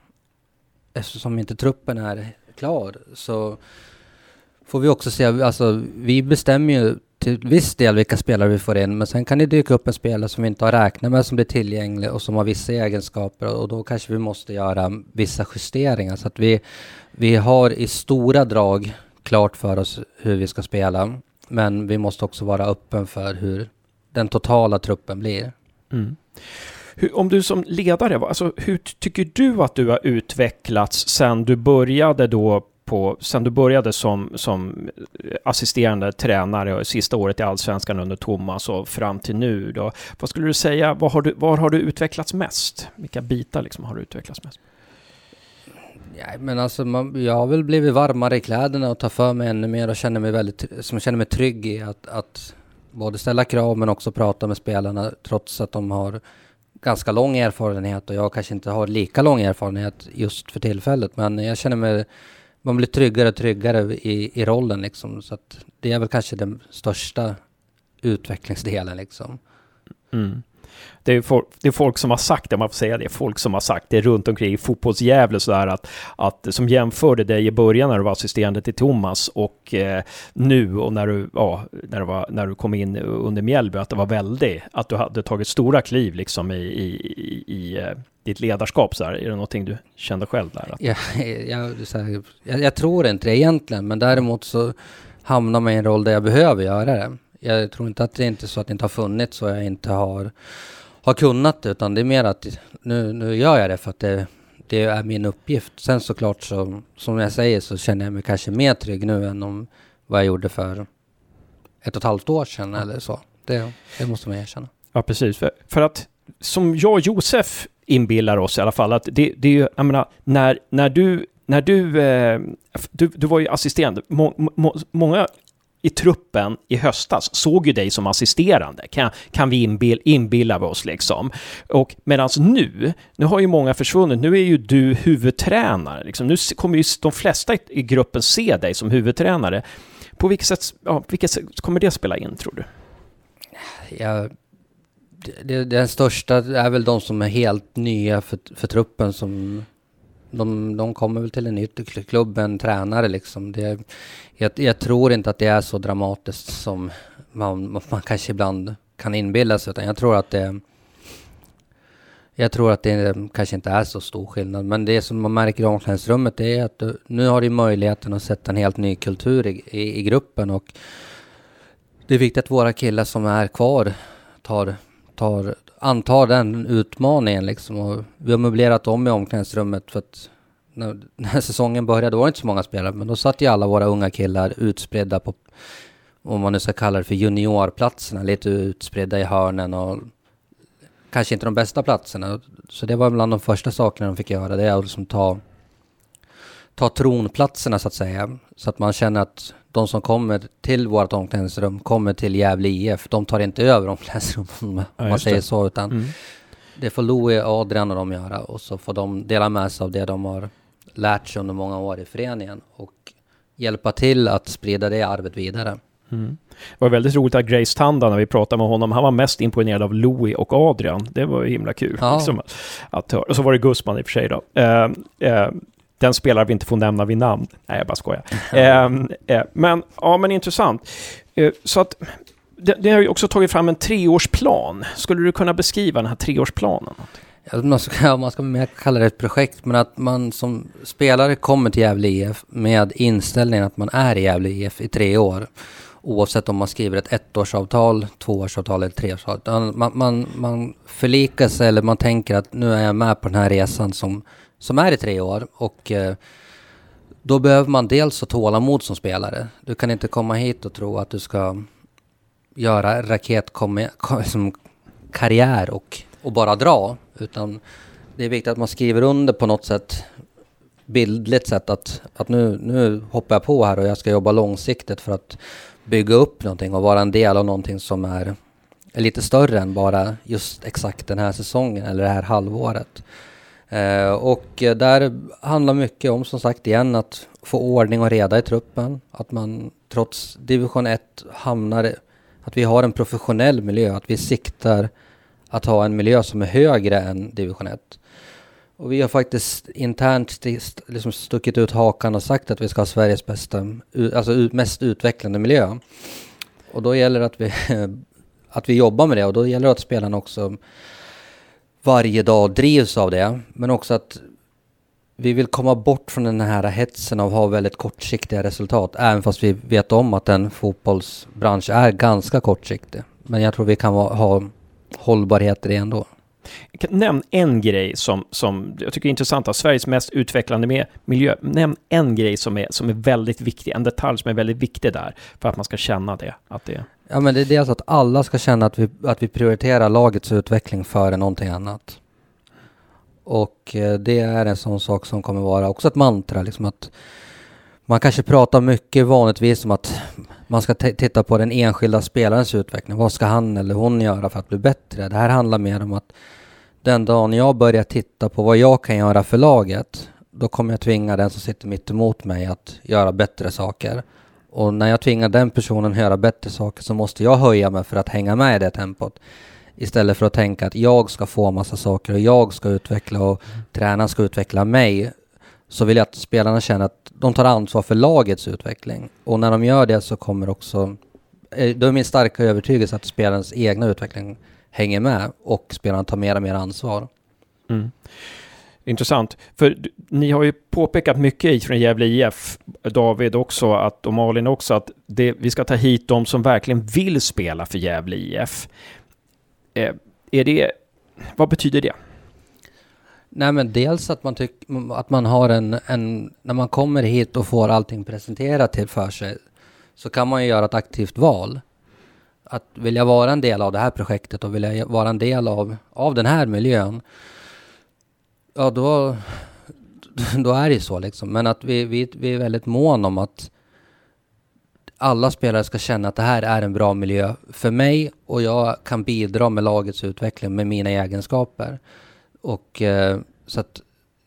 eftersom inte truppen är klar, så får vi också se, alltså vi bestämmer ju till viss del vilka spelare vi får in, men sen kan det dyka upp en spelare som vi inte har räknat med som blir tillgänglig och som har vissa egenskaper och då kanske vi måste göra vissa justeringar. Så att vi, vi har i stora drag klart för oss hur vi ska spela, men vi måste också vara öppen för hur den totala truppen blir. Mm. Hur, om du som ledare, alltså, hur tycker du att du har utvecklats sen du började då på, sen du började som, som eh, assisterande tränare och sista året i Allsvenskan under Thomas och fram till nu då? Vad skulle du säga, var har du, var har du utvecklats mest? Vilka bitar liksom har du utvecklats mest? Ja, men alltså man, jag har väl blivit varmare i kläderna och tar för mig ännu mer och känner mig väldigt, som känner mig trygg i att, att både ställa krav men också prata med spelarna trots att de har ganska lång erfarenhet och jag kanske inte har lika lång erfarenhet just för tillfället. Men jag känner mig, man blir tryggare och tryggare i, i rollen liksom. Så att det är väl kanske den största utvecklingsdelen liksom. Mm. Det är, folk, det är folk som har sagt det, man får säga det, folk som har sagt det runt omkring i fotbollsjävle sådär att, att som jämförde dig i början när du var assisterande till Thomas och eh, nu och när du, ja, när, du var, när du kom in under Mjällby, att det var väldigt, att du hade tagit stora kliv liksom i, i, i, i ditt ledarskap så här. Är det någonting du kände själv där? Att, Jag, jag, jag, jag tror inte det egentligen, men däremot så hamnar man i en roll där jag behöver göra det. Jag tror inte att det är inte så att det inte har funnits och jag inte har, har kunnat det, utan det är mer att nu, nu gör jag det för att det, det är min uppgift. Sen såklart så, som jag säger, så känner jag mig kanske mer trygg nu än om vad jag gjorde för ett och ett halvt år sedan eller så. Det, det måste man erkänna. Ja, precis. För, för att som jag och Josef inbillar oss i alla fall, att det, det är ju, jag menar, när, när du, när du, eh, du, du var ju må, må, många i truppen i höstas såg ju dig som assisterande, kan, kan vi inbill, inbilla oss liksom. Och medan nu, nu har ju många försvunnit, nu är ju du huvudtränare, liksom. nu kommer ju de flesta i, i gruppen se dig som huvudtränare. På vilket sätt, ja, vilket sätt kommer det spela in, tror du? Ja, det, det, den största är väl de som är helt nya för, för truppen som de, de kommer väl till en ny klubb, en tränare liksom. Det, jag, jag tror inte att det är så dramatiskt som man, man kanske ibland kan inbilla sig, utan jag tror att det Jag tror att det kanske inte är så stor skillnad, men det som man märker i omklädningsrummet är att du, nu har du möjligheten att sätta en helt ny kultur i, i, i, gruppen och det är viktigt att våra killar som är kvar tar, tar, antar den utmaningen liksom. Och vi har möblerat om i omklädningsrummet för att när, <laughs> när säsongen började var det inte så många spelare, men då satt ju alla våra unga killar utspridda på, om man nu ska kalla det för juniorplatserna, lite utspridda i hörnen och kanske inte de bästa platserna. Så det var bland de första sakerna de fick göra, det är att liksom ta, ta tronplatserna så att säga. Så att man känner att de som kommer till vårt omklädningsrum kommer till Gävle IF. De tar inte över omklädningsrummet om ja, man säger det. så, utan mm. det får Louie, Adrian och de göra och så får de dela med sig av det de har lärt sig under många år i föreningen och hjälpa till att sprida det arvet vidare. Mm. Det var väldigt roligt att Grace Tanda, när vi pratade med honom, han var mest imponerad av Louis och Adrian. Det var ju himla kul. Ja. Liksom, att, och så var det Gusman i och för sig då. Uh, uh, den spelare vi inte får nämna vid namn. Nej, jag bara skojar. uh, <laughs> men, ja, men intressant. så att det, det har ju också tagit fram en treårsplan. Skulle du kunna beskriva den här treårsplanen? man ska, <laughs> man ska mer kalla det ett projekt, men att man som spelare kommer till Gävle IF med inställningen att man är i Gävle IF i tre år. Oavsett om man skriver ett ettårsavtal, tvåårsavtal eller treårsavtal. Man, man, man förlikar sig eller man tänker att nu är jag med på den här resan som, som är i tre år. Och eh, då behöver man dels ha tålamod som spelare. Du kan inte komma hit och tro att du ska göra raketkarriär och, och bara dra. Utan det är viktigt att man skriver under på något sätt bildligt sätt att, att nu, nu hoppar jag på här och jag ska jobba långsiktigt för att bygga upp någonting och vara en del av någonting som är, är lite större än bara just exakt den här säsongen eller det här halvåret. Eh, och där handlar mycket om som sagt igen att få ordning och reda i truppen. Att man trots division 1 hamnar, att vi har en professionell miljö, att vi siktar att ha en miljö som är högre än division 1. Och vi har faktiskt internt liksom stuckit ut hakan och sagt att vi ska ha Sveriges bästa, alltså mest utvecklande miljö. Och då gäller det att vi, <laughs> att vi jobbar med det och då gäller det att spelarna också varje dag drivs av det. Men också att vi vill komma bort från den här hetsen av att ha väldigt kortsiktiga resultat. Även fast vi vet om att en fotbollsbransch är ganska kortsiktig. Men jag tror vi kan ha hållbarhet i det ändå. Nämn en grej som, som jag tycker är intressant, att Sveriges mest utvecklande med miljö. Nämn en grej som är, som är väldigt viktig, en detalj som är väldigt viktig där, för att man ska känna det. Att det... Ja, men det är dels att alla ska känna att vi, att vi prioriterar lagets utveckling före någonting annat. Och eh, det är en sån sak som kommer vara också ett mantra, liksom att man kanske pratar mycket vanligtvis om att man ska titta på den enskilda spelarens utveckling. Vad ska han eller hon göra för att bli bättre? Det här handlar mer om att den dagen jag börjar titta på vad jag kan göra för laget, då kommer jag tvinga den som sitter mitt emot mig att göra bättre saker. Och när jag tvingar den personen att göra bättre saker så måste jag höja mig för att hänga med i det tempot. Istället för att tänka att jag ska få massa saker och jag ska utveckla och tränaren ska utveckla mig så vill jag att spelarna känner att de tar ansvar för lagets utveckling. Och när de gör det så kommer också, eh, då är min starka övertygelse att spelarens egna utveckling hänger med och spelarna tar mer och mer ansvar. Mm. Intressant, för ni har ju påpekat mycket från Gävle IF, David också, att, och Malin också, att det, vi ska ta hit de som verkligen vill spela för Gävle IF. Eh, är det, vad betyder det? Nej men dels att man, tyck, att man har en, en, när man kommer hit och får allting presenterat till för sig så kan man ju göra ett aktivt val. Att vill jag vara en del av det här projektet och vill jag vara en del av, av den här miljön ja då, då är det så liksom. Men att vi, vi, vi är väldigt mån om att alla spelare ska känna att det här är en bra miljö för mig och jag kan bidra med lagets utveckling med mina egenskaper. Och eh, så att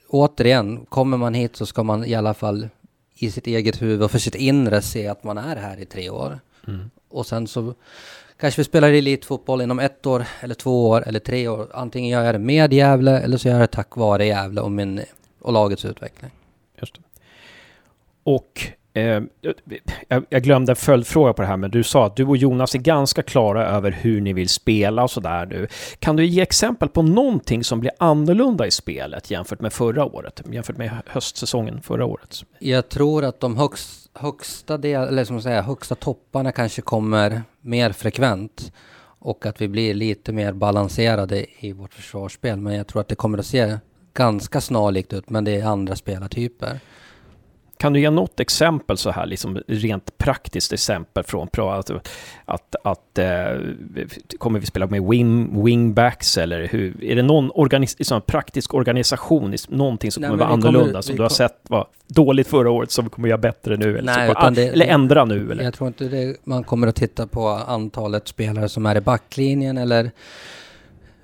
återigen, kommer man hit så ska man i alla fall i sitt eget huvud och för sitt inre se att man är här i tre år. Mm. Och sen så kanske vi spelar elitfotboll inom ett år eller två år eller tre år. Antingen gör jag det med Gävle eller så gör jag det tack vare Gävle och, min, och lagets utveckling. Just det. Och Eh, jag, glömde en följdfråga på det här, men du sa att du och Jonas är ganska klara över hur ni vill spela och sådär nu. Kan du ge exempel på någonting som blir annorlunda i spelet jämfört med förra året, jämfört med höstsäsongen förra året? Jag tror att de högst, högsta, del, eller som säga, högsta topparna kanske kommer mer frekvent och att vi blir lite mer balanserade i vårt försvarsspel. Men jag tror att det kommer att se ganska snarlikt ut, men det är andra spelartyper. Kan du ge något exempel så här, liksom rent praktiskt exempel från att, att, att äh, kommer vi spela med wing, wingbacks eller hur? Är det någon organis liksom praktisk organisation, någonting som Nej, kommer vara annorlunda, kommer, som du har sett var dåligt förra året, som kommer göra bättre nu? Eller, Nej, på, det, eller ändra nu? Eller? Jag tror inte det, man kommer att titta på antalet spelare som är i backlinjen eller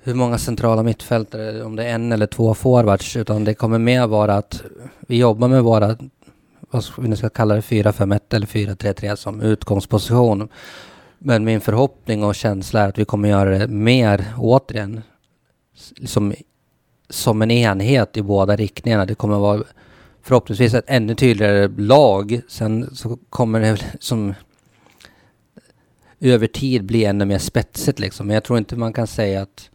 hur många centrala mittfältare, om det är en eller två forwards, utan det kommer mer vara att vi jobbar med våra vad vi nu ska kalla det, 4-5-1 eller 4-3-3 som utgångsposition. Men min förhoppning och känsla är att vi kommer göra det mer, återigen, som, som en enhet i båda riktningarna. Det kommer vara förhoppningsvis ett ännu tydligare lag. Sen så kommer det <laughs> som över tid bli ännu mer spetsigt liksom. Men jag tror inte man kan säga att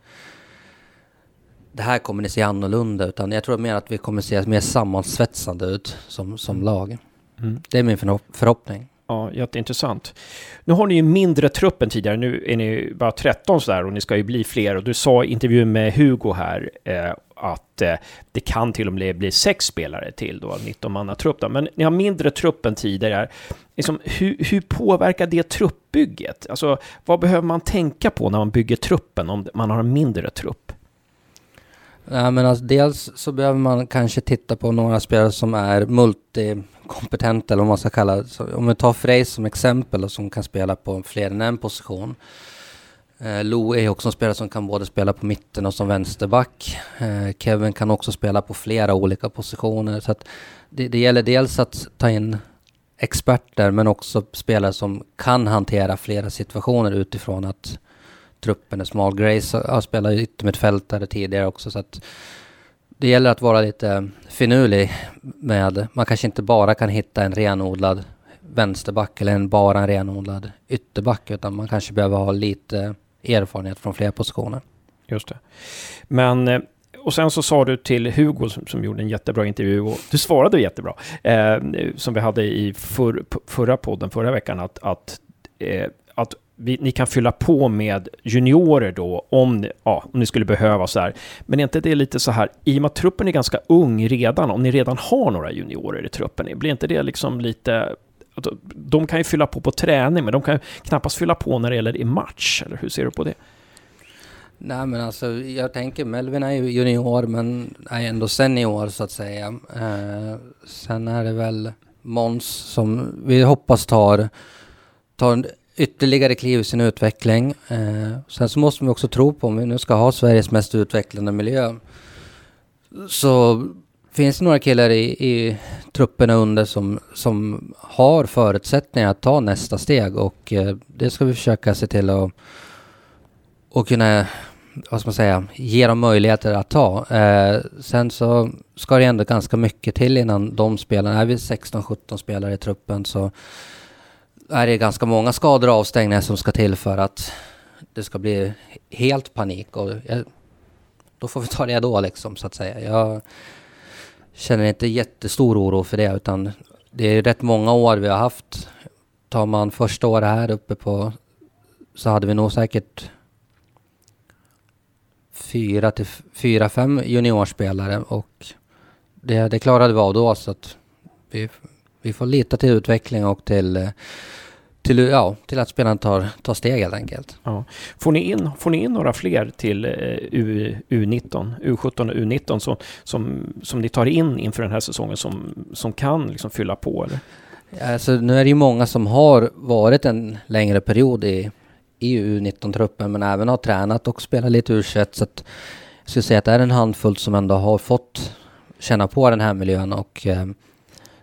det här kommer det se annorlunda utan jag tror mer att vi kommer se mer sammansvetsande ut som, som mm. lag. Mm. Det är min förhoppning. Ja, jätteintressant. Nu har ni ju mindre trupp än tidigare. Nu är ni bara 13 sådär och ni ska ju bli fler. Och du sa i intervjun med Hugo här eh, att eh, det kan till och med bli sex spelare till då, 19 manna trupp. Då. Men ni har mindre trupp än tidigare. Liksom, hur, hur påverkar det truppbygget? Alltså, vad behöver man tänka på när man bygger truppen om man har en mindre trupp? Nej, men alltså, dels så behöver man kanske titta på några spelare som är multikompetenta, eller vad man ska kalla det. Så om vi tar Frej som exempel, och som kan spela på fler än en position. Eh, Lo är också en spelare som kan både spela på mitten och som vänsterback. Eh, Kevin kan också spela på flera olika positioner. Så att det, det gäller dels att ta in experter, men också spelare som kan hantera flera situationer utifrån att truppen är smal. Grace har spelat yttermittfältare tidigare också så att det gäller att vara lite finurlig med, man kanske inte bara kan hitta en renodlad vänsterback eller en bara en renodlad ytterback utan man kanske behöver ha lite erfarenhet från fler positioner. Just det. Men eh, och sen så sa du till Hugo som, som gjorde en jättebra intervju och du svarade jättebra, eh, som vi hade i för, förra podden förra veckan, att, att, eh, att vi, ni kan fylla på med juniorer då om, ja, om ni skulle behöva så här. Men är inte det lite så här, i och med att truppen är ganska ung redan, om ni redan har några juniorer i truppen, blir inte det liksom lite de kan ju fylla på på träning, men de kan knappast fylla på när det gäller i match, eller hur ser du på det? Nej men alltså jag tänker Melvin är ju junior men är ändå senior så att säga. Eh, sen är det väl Måns som vi hoppas tar, tar ytterligare kliv i sin utveckling. Eh, sen så måste vi också tro på, om vi nu ska ha Sveriges mest utvecklande miljö, så finns det några killar i, i trupperna under som, som har förutsättningar att ta nästa steg och eh, det ska vi försöka se till att och kunna, vad ska man säga, ge dem möjligheter att ta. Eh, sen så ska det ändå ganska mycket till innan de spelarna, är vi 16-17 spelare i truppen så är det ganska många skador och avstängningar som ska till för att det ska bli helt panik. Och jag, då får vi ta det då liksom, så att säga. Jag känner inte jättestor oro för det, utan det är rätt många år vi har haft. Tar man första året här uppe på, så hade vi nog säkert fyra till fyra, fem juniorspelare och det, det klarade vi av då, så att vi, vi får lita till utveckling och till till, ja, till att spelarna tar, tar steg helt enkelt. Ja. Får, ni in, får ni in några fler till eh, U, U19, U17 och U19 som, som, som ni tar in inför den här säsongen som, som kan liksom fylla på? Eller? Alltså, nu är det ju många som har varit en längre period i, i U19-truppen men även har tränat och spelat lite u så att jag skulle säga att det är en handfull som ändå har fått känna på den här miljön och eh,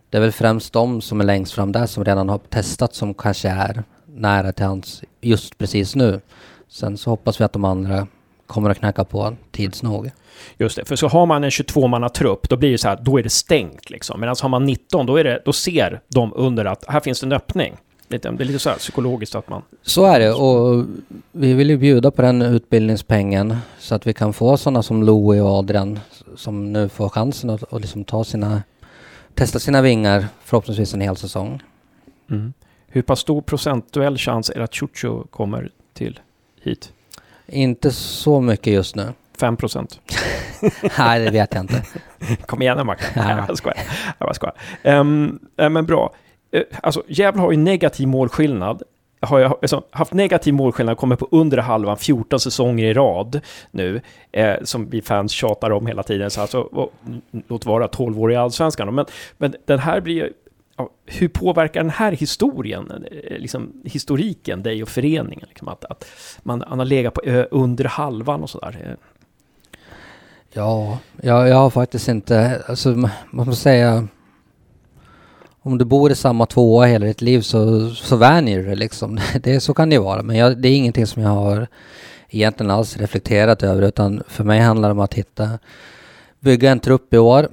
det är väl främst de som är längst fram där som redan har testat som kanske är nära till hans just precis nu. Sen så hoppas vi att de andra kommer att knacka på tids nog. Just det, för så har man en 22-manna-trupp, då blir det så här, då är det stängt liksom. Medan har man 19, då, är det, då ser de under att här finns det en öppning. Det är lite så här psykologiskt att man... Så är det och vi vill ju bjuda på den utbildningspengen så att vi kan få sådana som Louie och Adrian som nu får chansen att, att liksom ta sina, testa sina vingar förhoppningsvis en hel säsong. Mm. Hur pass stor procentuell chans är det att Chucho kommer till hit? Inte så mycket just nu. 5 procent? <laughs> Nej, det vet jag inte. <laughs> Kom igen Mackan. Ja. Jag skojar. Jag skojar. Um, men bra. Uh, alltså, Gävle har ju negativ målskillnad. Har jag alltså, haft negativ målskillnad, kommer på under halvan 14 säsonger i rad nu, eh, som vi fans tjatar om hela tiden. Så alltså, och, låt vara 12 år i allsvenskan. Men, men den här blir ja, hur påverkar den här historien, eh, liksom, historiken, dig och föreningen? Liksom, att, att man, man har legat på ö, under halvan och sådär. Eh. Ja, jag, jag har faktiskt inte, alltså man måste säga, om du bor i samma tvåa hela ditt liv så, så vänjer du dig liksom. <laughs> Det, så kan det ju vara, men jag, det är ingenting som jag har egentligen alls reflekterat över, utan för mig handlar det om att hitta, bygga en trupp i år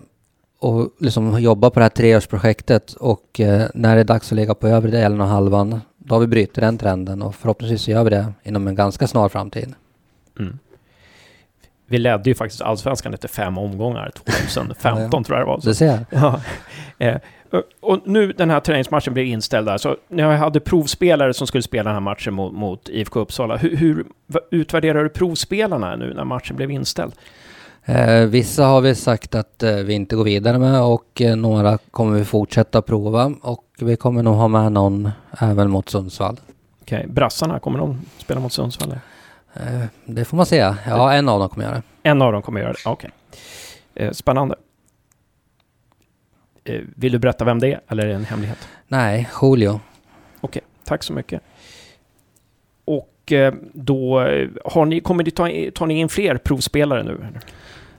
och liksom jobba på det här treårsprojektet och eh, när det är dags att ligga på övre delen av halvan, då har vi brutit den trenden och förhoppningsvis så gör vi det inom en ganska snar framtid. Mm vi ledde ju faktiskt allsvenskan efter fem omgångar, 2015 ja, ja. tror jag det var. Så. Det ser jag. Ja. <laughs> Eh, och nu den här träningsmatchen blev inställd där, så när jag hade provspelare som skulle spela den här matchen mot, mot IFK Uppsala, hur, hur utvärderar du provspelarna nu när matchen blev inställd? Eh, vissa har vi sagt att eh, vi inte går vidare med och eh, några kommer vi fortsätta prova och vi kommer nog ha med någon även mot Sundsvall. Okej, okay. brassarna, kommer de spela mot Sundsvall? Eh, det får man säga. Ja, en av dem kommer göra det. En av dem kommer göra det, okej. Okay. Eh, spännande. Eh, vill du berätta vem det är, eller är det en hemlighet? Nej, Julio. Okej, okay. tack så mycket. Och då har ni, kommer ni ta, tar ni in fler provspelare nu?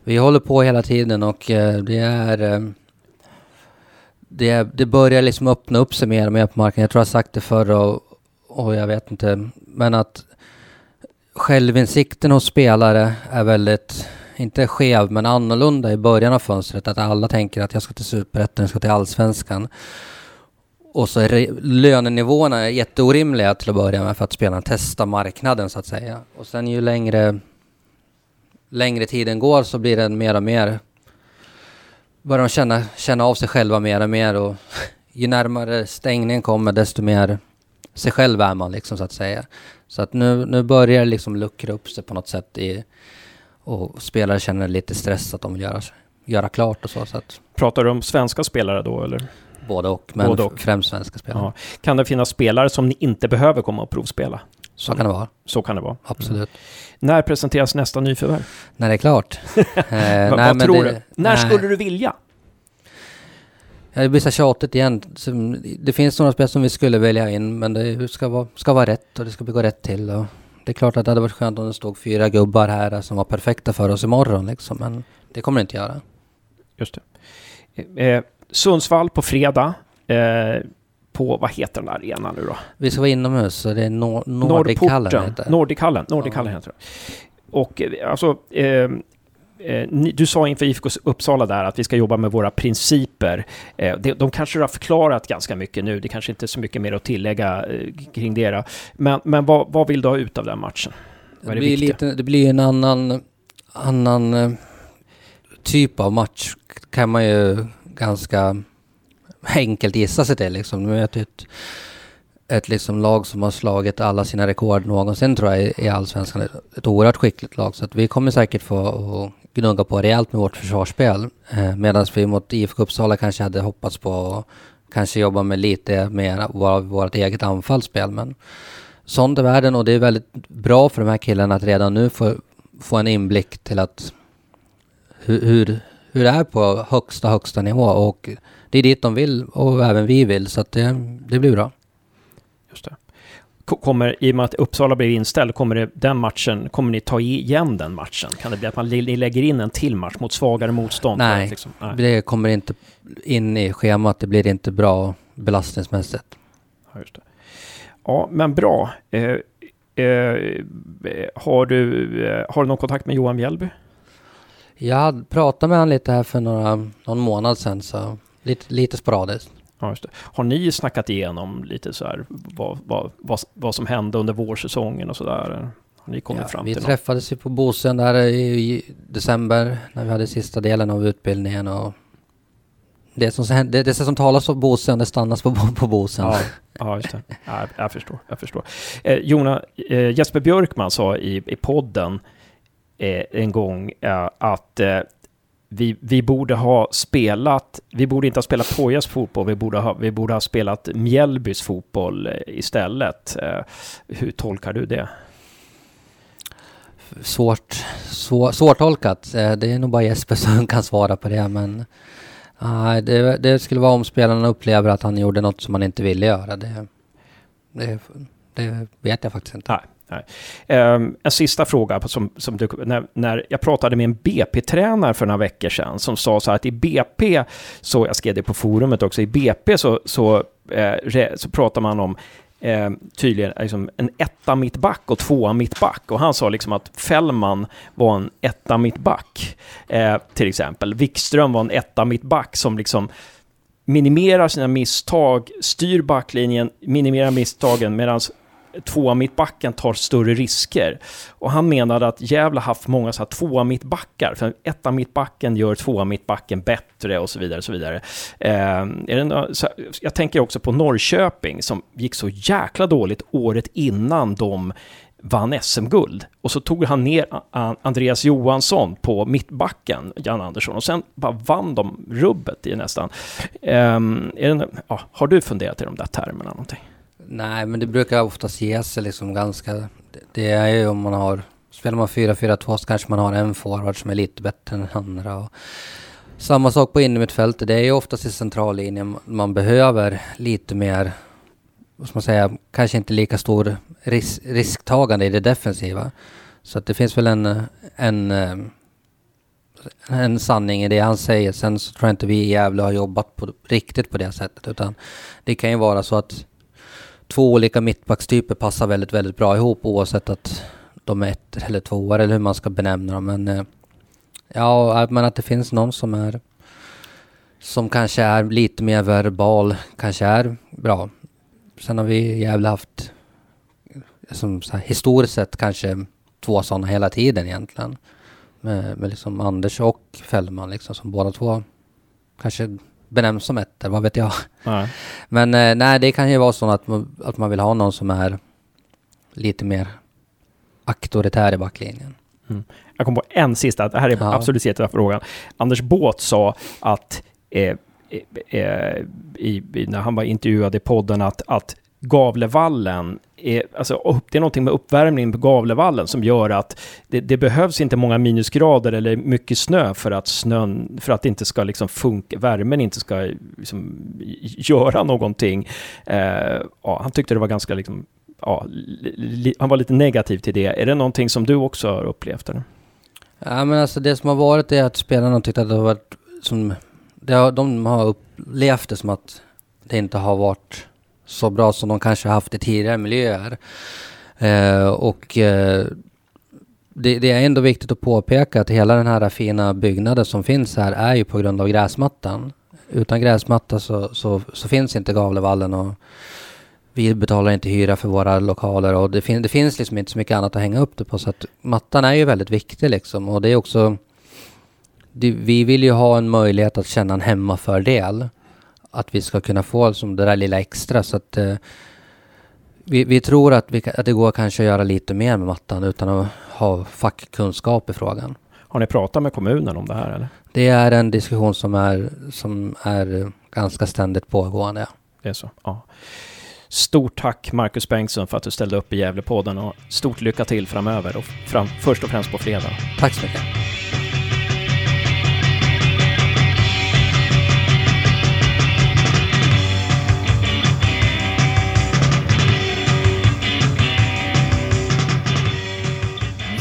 Vi håller på hela tiden och det är... Det, det börjar liksom öppna upp sig mer och mer på marknaden. Jag tror jag sagt det förr och, och jag vet inte. Men att självinsikten hos spelare är väldigt, inte skev, men annorlunda i början av fönstret. Att alla tänker att jag ska till Superettan, jag ska till Allsvenskan. Och så är lönenivåerna jätteorimliga till att börja med för att spelarna testar marknaden så att säga. Och sen ju längre, längre tiden går så blir det mer och mer börjar de känna, känna av sig själva mer och mer och <laughs> ju närmare stängningen kommer desto mer sig själv är man liksom så att säga. Så att nu, nu börjar det liksom luckra upp sig på något sätt i, och spelare känner lite stress att de vill göra, göra klart och så. så att, Pratar du om svenska spelare då eller? Både och, men Både och. främst svenska spelare. Ja. Kan det finnas spelare som ni inte behöver komma och provspela? Så kan det vara. Så kan det vara. Absolut. Mm. När presenteras nästa nyförvärv? När det är klart. <laughs> eh, nej, vad tror det, du? När nej. skulle du vilja? Ja, det blir så tjatigt igen. Det finns några spel som vi skulle välja in, men det ska vara, ska vara rätt och det ska gå rätt till. Och det är klart att det hade varit skönt om det stod fyra gubbar här som var perfekta för oss imorgon, liksom, men det kommer det inte göra. Just det. Eh, Sundsvall på fredag. Eh, på, vad heter den där arenan nu då? Vi ska vara inomhus, så det är Nor. Nordichallen, Nordichallen ja. heter det. Och eh, alltså, eh, Eh, du sa inför IFK Uppsala där att vi ska jobba med våra principer. Eh, de kanske du har förklarat ganska mycket nu, det kanske inte är så mycket mer att tillägga eh, kring det. Men, men vad, vad vill du ha ut av den matchen? Det blir, lite, det blir en annan, annan typ av match kan man ju ganska enkelt gissa sig till. Liksom. Nu är ett, ett liksom lag som har slagit alla sina rekord någonsin tror jag i allsvenskan. Ett, oerhört skickligt lag. Så att vi kommer säkert få gnugga på rejält med vårt försvarsspel. Eh, Medan vi mot IFK Uppsala kanske hade hoppats på att kanske jobba med lite mer av vårt eget anfallsspel. Men sånt är världen och det är väldigt bra för de här killarna att redan nu få, få en inblick till att hur, hur, hur det är på högsta, högsta nivå. Och det är dit de vill och även vi vill, så att det, det blir bra. Just det kommer, i och med att Uppsala blir inställd, kommer det, den matchen, kommer ni ta igen den matchen? Kan det bli att man ni lägger in en till match mot svagare motstånd? Nej, liksom, nej, det kommer inte in i schemat. Det blir inte bra belastningsmässigt. Ja, just det. ja men bra. Eh, Eh, har, du, eh, har du någon kontakt med Johan Mjällby? Jag pratade med honom lite här för några, någon månad sedan, så lite, lite sporadiskt. Ja. Har ni snackat igenom lite så här vad, vad, vad, vad som hände under vårsäsongen och så där? Har ni kommit Ja, fram vi till träffades ju på Bosön där i december när vi hade sista delen av utbildningen och det som, det, det som talas på Bosön, det stannas på, <laughs> på Bosön. Ja, ja, just det. Ja, jag förstår. Jag förstår. Eh, Jona, eh, Jesper Björkman sa i, i podden eh, en gång eh, att eh, vi, vi borde ha spelat, vi borde inte ha spelat Pojas fotboll, vi borde ha, vi borde ha spelat Mjällbys fotboll eh, istället. Eh, hur tolkar du det? Svårt, svår, svårtolkat. Eh, Det är nog bara Jesper <laughs> som kan svara på det, men det, det skulle vara om spelarna upplever att han gjorde något som han inte ville göra. Det, det, det vet jag faktiskt inte. Nej. Nej. Um, en sista fråga som, som du, när, när jag pratade med en BP-tränare för några veckor sedan som sa så här att i BP, så jag skrev det på forumet också, i BP så, så, eh, så pratar man om eh, tydligen liksom en etta mittback och tvåa mittback. Och han sa liksom att Fällman var en etta mittback, eh, till exempel. Wikström var en etta mittback som liksom minimerar sina misstag, styr backlinjen, minimerar misstagen, medan tvåa mittbacken tar större risker. Och han menade att Gävle haft många så här tvåa mittbackar, för etta mittbacken gör tvåa mittbacken bättre och så vidare. Och så vidare. Eh, är det, så, jag tänker också på Norrköping som gick så jäkla dåligt året innan de vann SM-guld. Och så tog han ner Andreas Johansson på mittbacken, Jan Andersson, och sen bara vann de rubbet i nästan. Um, det, ja, har du funderat i de där termerna någonting? Nej, men det brukar oftast ge sig liksom ganska... Det är ju om man har... Spelar man 4-4-2 så kanske man har en forward som är lite bättre än den andra. Och samma sak på innermittfältet. Det är ju oftast i centrallinjen man behöver lite mer... Vad ska man säga? Kanske inte lika stor ris risktagande i det defensiva. Så att det finns väl en, en, en sanning i det han säger. Sen så tror jag inte vi i Gävle har jobbat på, riktigt på det sättet. Utan det kan ju vara så att två olika mittbackstyper passar väldigt, väldigt bra ihop oavsett att de är ett eller tvåor eller hur man ska benämna dem. Men eh, ja, men att det finns någon som är som kanske är lite mer verbal, kanske är bra. Sen har vi jävla haft som så här, historiskt sett kanske två sådana hela tiden egentligen. Med, med liksom Anders och Fällman liksom som båda två kanske benämns som ettor, vad vet jag. Nej. Men eh, nej, det kan ju vara så att man, att man vill ha någon som är lite mer auktoritär i backlinjen. Mm. Jag kom på en sista, det här är ja. absolut sista frågan. Anders Båt sa att eh, eh, eh i, när han var intervjuad i podden att, att Gavlevallen är, alltså, det är någonting med uppvärmningen på Gavlevallen som gör att det, det, behövs inte många minusgrader eller mycket snö för att snön, för att det inte ska liksom funka, värmen inte ska liksom <laughs> göra någonting. Eh, ja, han tyckte det var ganska liksom, ja, li, han var lite negativ till det. Är det någonting som du också har upplevt? Eller? Ja, men alltså det som har varit är att spelarna tyckte att det har varit som, det har, de har upplevt det som att det inte har varit så bra som de kanske haft i tidigare miljöer. Eh, och eh, det, det, är ändå viktigt att påpeka att hela den här fina byggnaden som finns här är ju på grund av gräsmattan. Utan gräsmatta så, så, så finns inte Gavlevallen och vi betalar inte hyra för våra lokaler och det, fin det finns liksom inte så mycket annat att hänga upp det på. Så att mattan är ju väldigt viktig liksom och det är också det, vi vill ju ha en möjlighet att känna en hemmafördel att vi ska kunna få som det där lilla extra. Så att, eh, vi, vi, tror att, vi, att det går kanske att göra lite mer med mattan utan att ha fackkunskap i frågan. Har ni pratat med kommunen om det här? Eller? Det är en diskussion som är, som är ganska ständigt pågående. Det är så? Ja. Stort tack Marcus Bengtsson för att du ställde upp i Gävlepodden och stort lycka till framöver och fram, först och främst på fredag. Tack så mycket.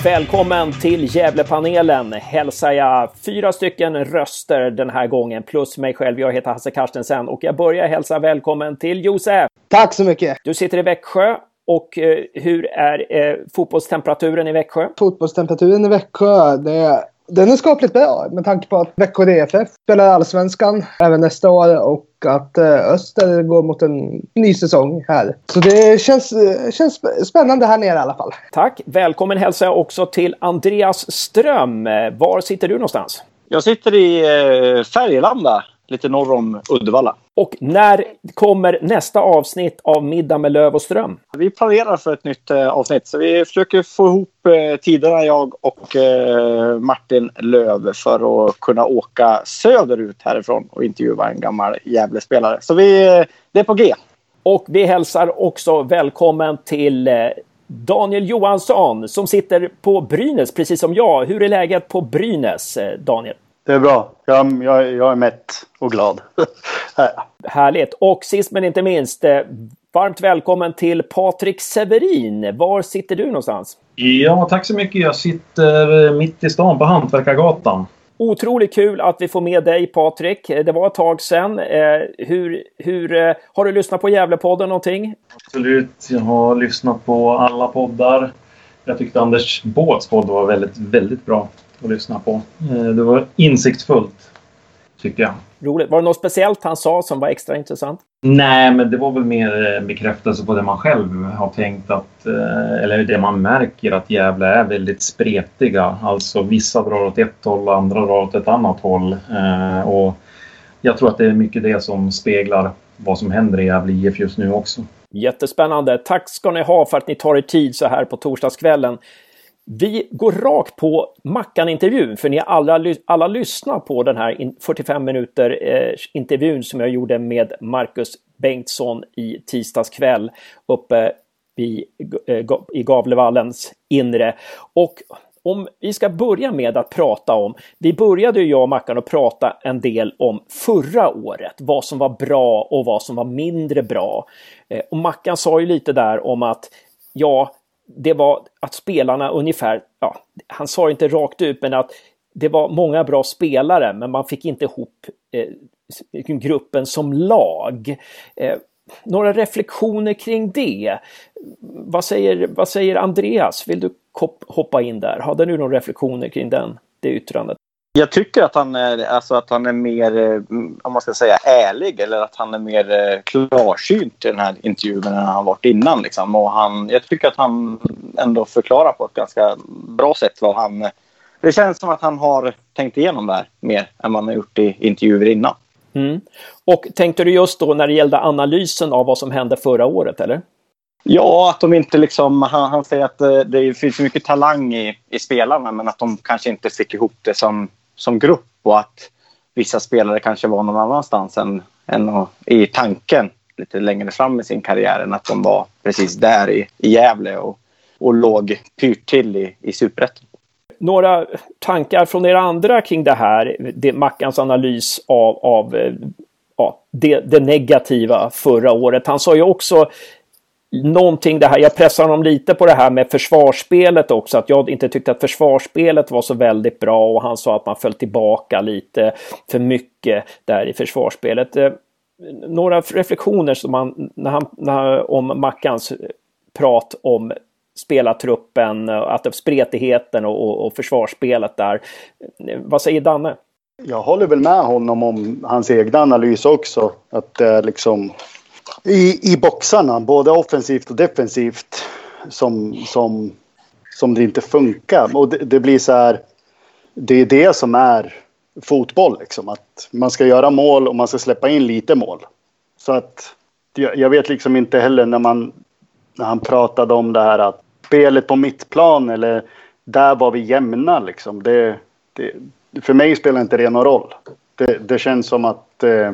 Välkommen till Gävlepanelen hälsar jag fyra stycken röster den här gången plus mig själv. Jag heter Hasse Karstensen och jag börjar hälsa välkommen till Josef. Tack så mycket. Du sitter i Växjö Och eh, hur är eh, fotbollstemperaturen i Växjö? Fotbollstemperaturen i Växjö, det, den är skapligt bra med tanke på att Växjö DFF spelar allsvenskan även nästa år och att eh, Öster går mot en ny säsong här. Så det känns, eh, känns spännande här nere i alla fall. Tack! Välkommen hälsar jag också till Andreas Ström. Var sitter du någonstans? Jag sitter i eh, Färgelanda lite norr om Uddevalla. Och när kommer nästa avsnitt av Middag med Löv och Ström? Vi planerar för ett nytt eh, avsnitt, så vi försöker få ihop eh, tiderna, jag och eh, Martin Löv, för att kunna åka söderut härifrån och intervjua en gammal Gävlespelare. Så vi, eh, det är på G. Och vi hälsar också välkommen till eh, Daniel Johansson som sitter på Brynäs, precis som jag. Hur är läget på Brynäs, eh, Daniel? Det är bra. Jag, jag, jag är mätt och glad. <laughs> Härligt. Och sist men inte minst, eh, varmt välkommen till Patrik Severin. Var sitter du någonstans? Ja, tack så mycket. Jag sitter mitt i stan på Hantverkargatan. Otroligt kul att vi får med dig Patrik. Det var ett tag sedan. Eh, hur, hur, eh, har du lyssnat på Gävlepodden någonting? Absolut. Jag har lyssnat på alla poddar. Jag tyckte Anders Båths podd var väldigt, väldigt bra att lyssna på. Eh, det var insiktsfullt, tycker jag. Roligt. Var det något speciellt han sa som var extra intressant? Nej, men det var väl mer bekräftelse på det man själv har tänkt att, eh, eller det man märker att Gävle är väldigt spretiga. Alltså vissa drar åt ett håll andra drar åt ett annat håll. Eh, och jag tror att det är mycket det som speglar vad som händer i Gävle IF just nu också. Jättespännande. Tack ska ni ha för att ni tar er tid så här på torsdagskvällen. Vi går rakt på Mackan-intervjun, för ni alla, alla lyssnar på den här 45 minuter eh, intervjun som jag gjorde med Marcus Bengtsson i tisdags kväll uppe i, eh, i Gavlevallens inre. Och om vi ska börja med att prata om, vi började ju jag och Mackan att prata en del om förra året, vad som var bra och vad som var mindre bra. Eh, och Mackan sa ju lite där om att ja, det var att spelarna ungefär, ja, han sa inte rakt ut, men att det var många bra spelare, men man fick inte ihop eh, gruppen som lag. Eh, några reflektioner kring det? Vad säger, vad säger Andreas? Vill du hoppa in där? Hade du några reflektioner kring den, det yttrandet? Jag tycker att han är, alltså att han är mer, eh, om man ska säga ärlig eller att han är mer eh, klarsynt i den här intervjun än han varit innan. Liksom. Och han, jag tycker att han ändå förklarar på ett ganska bra sätt vad han... Det känns som att han har tänkt igenom det här mer än man har gjort i intervjuer innan. Mm. Och tänkte du just då när det gällde analysen av vad som hände förra året, eller? Ja, att de inte liksom... Han, han säger att det, eh, det finns mycket talang i, i spelarna men att de kanske inte fick ihop det som som grupp och att vissa spelare kanske var någon annanstans än, än i tanken lite längre fram i sin karriär än att de var precis där i, i Gävle och, och låg pyrt till i, i superettan. Några tankar från er andra kring det här, det, Mackans analys av, av eh, ja, det, det negativa förra året. Han sa ju också någonting det här, jag pressar honom lite på det här med försvarsspelet också, att jag inte tyckte att försvarsspelet var så väldigt bra och han sa att man föll tillbaka lite för mycket där i försvarsspelet. Eh, några reflektioner som han, när han, när, om Mackans prat om spelartruppen, eh, att spretigheten och, och, och försvarsspelet där. Eh, vad säger Danne? Jag håller väl med honom om hans egna analys också. Att det är liksom i, i boxarna, både offensivt och defensivt, som, som, som det inte funkar. Och det, det blir så här, det är det som är fotboll, liksom. Att man ska göra mål och man ska släppa in lite mål. Så att jag, jag vet liksom inte heller när man när han pratade om det här att spelet på mittplan eller där var vi jämna liksom. Det, det, för mig spelar inte det någon roll. Det, det känns som att eh,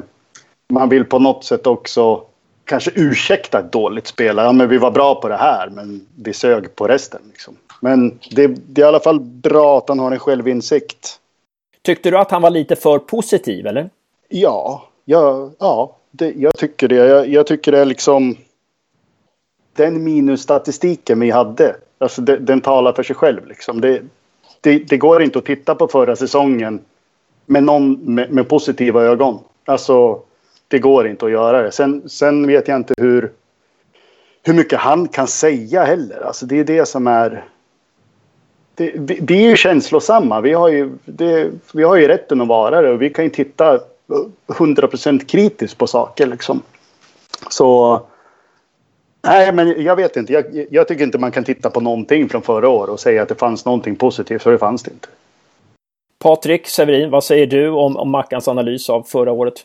man vill på något sätt också kanske ursäkta ett dåligt spel. Ja, men vi var bra på det här, men vi sög på resten. Liksom. Men det, det, är i alla fall bra att han har en självinsikt. Tyckte du att han var lite för positiv, eller? Ja, ja, ja det, jag tycker det. Jag, jag, tycker det är liksom... Den minusstatistiken vi hade, alltså det, den talar för sig själv. Liksom. Det, det, det, går inte att titta på förra säsongen med någon med, med positiva ögon. Alltså, det går inte att göra det. Sen, sen vet jag inte hur, hur mycket han kan säga heller. Alltså det är det som är... Det, vi, vi, är ju känslosamma. Vi har ju, det, vi har ju rätten att vara det och vi kan ju titta 100% kritiskt på saker liksom. Så... Nej, men jag vet inte. Jag, jag, tycker inte man kan titta på någonting från förra året och säga att det fanns någonting positivt, för det fanns det inte. Patrik Severin, vad säger du om, om Mackans analys av förra året?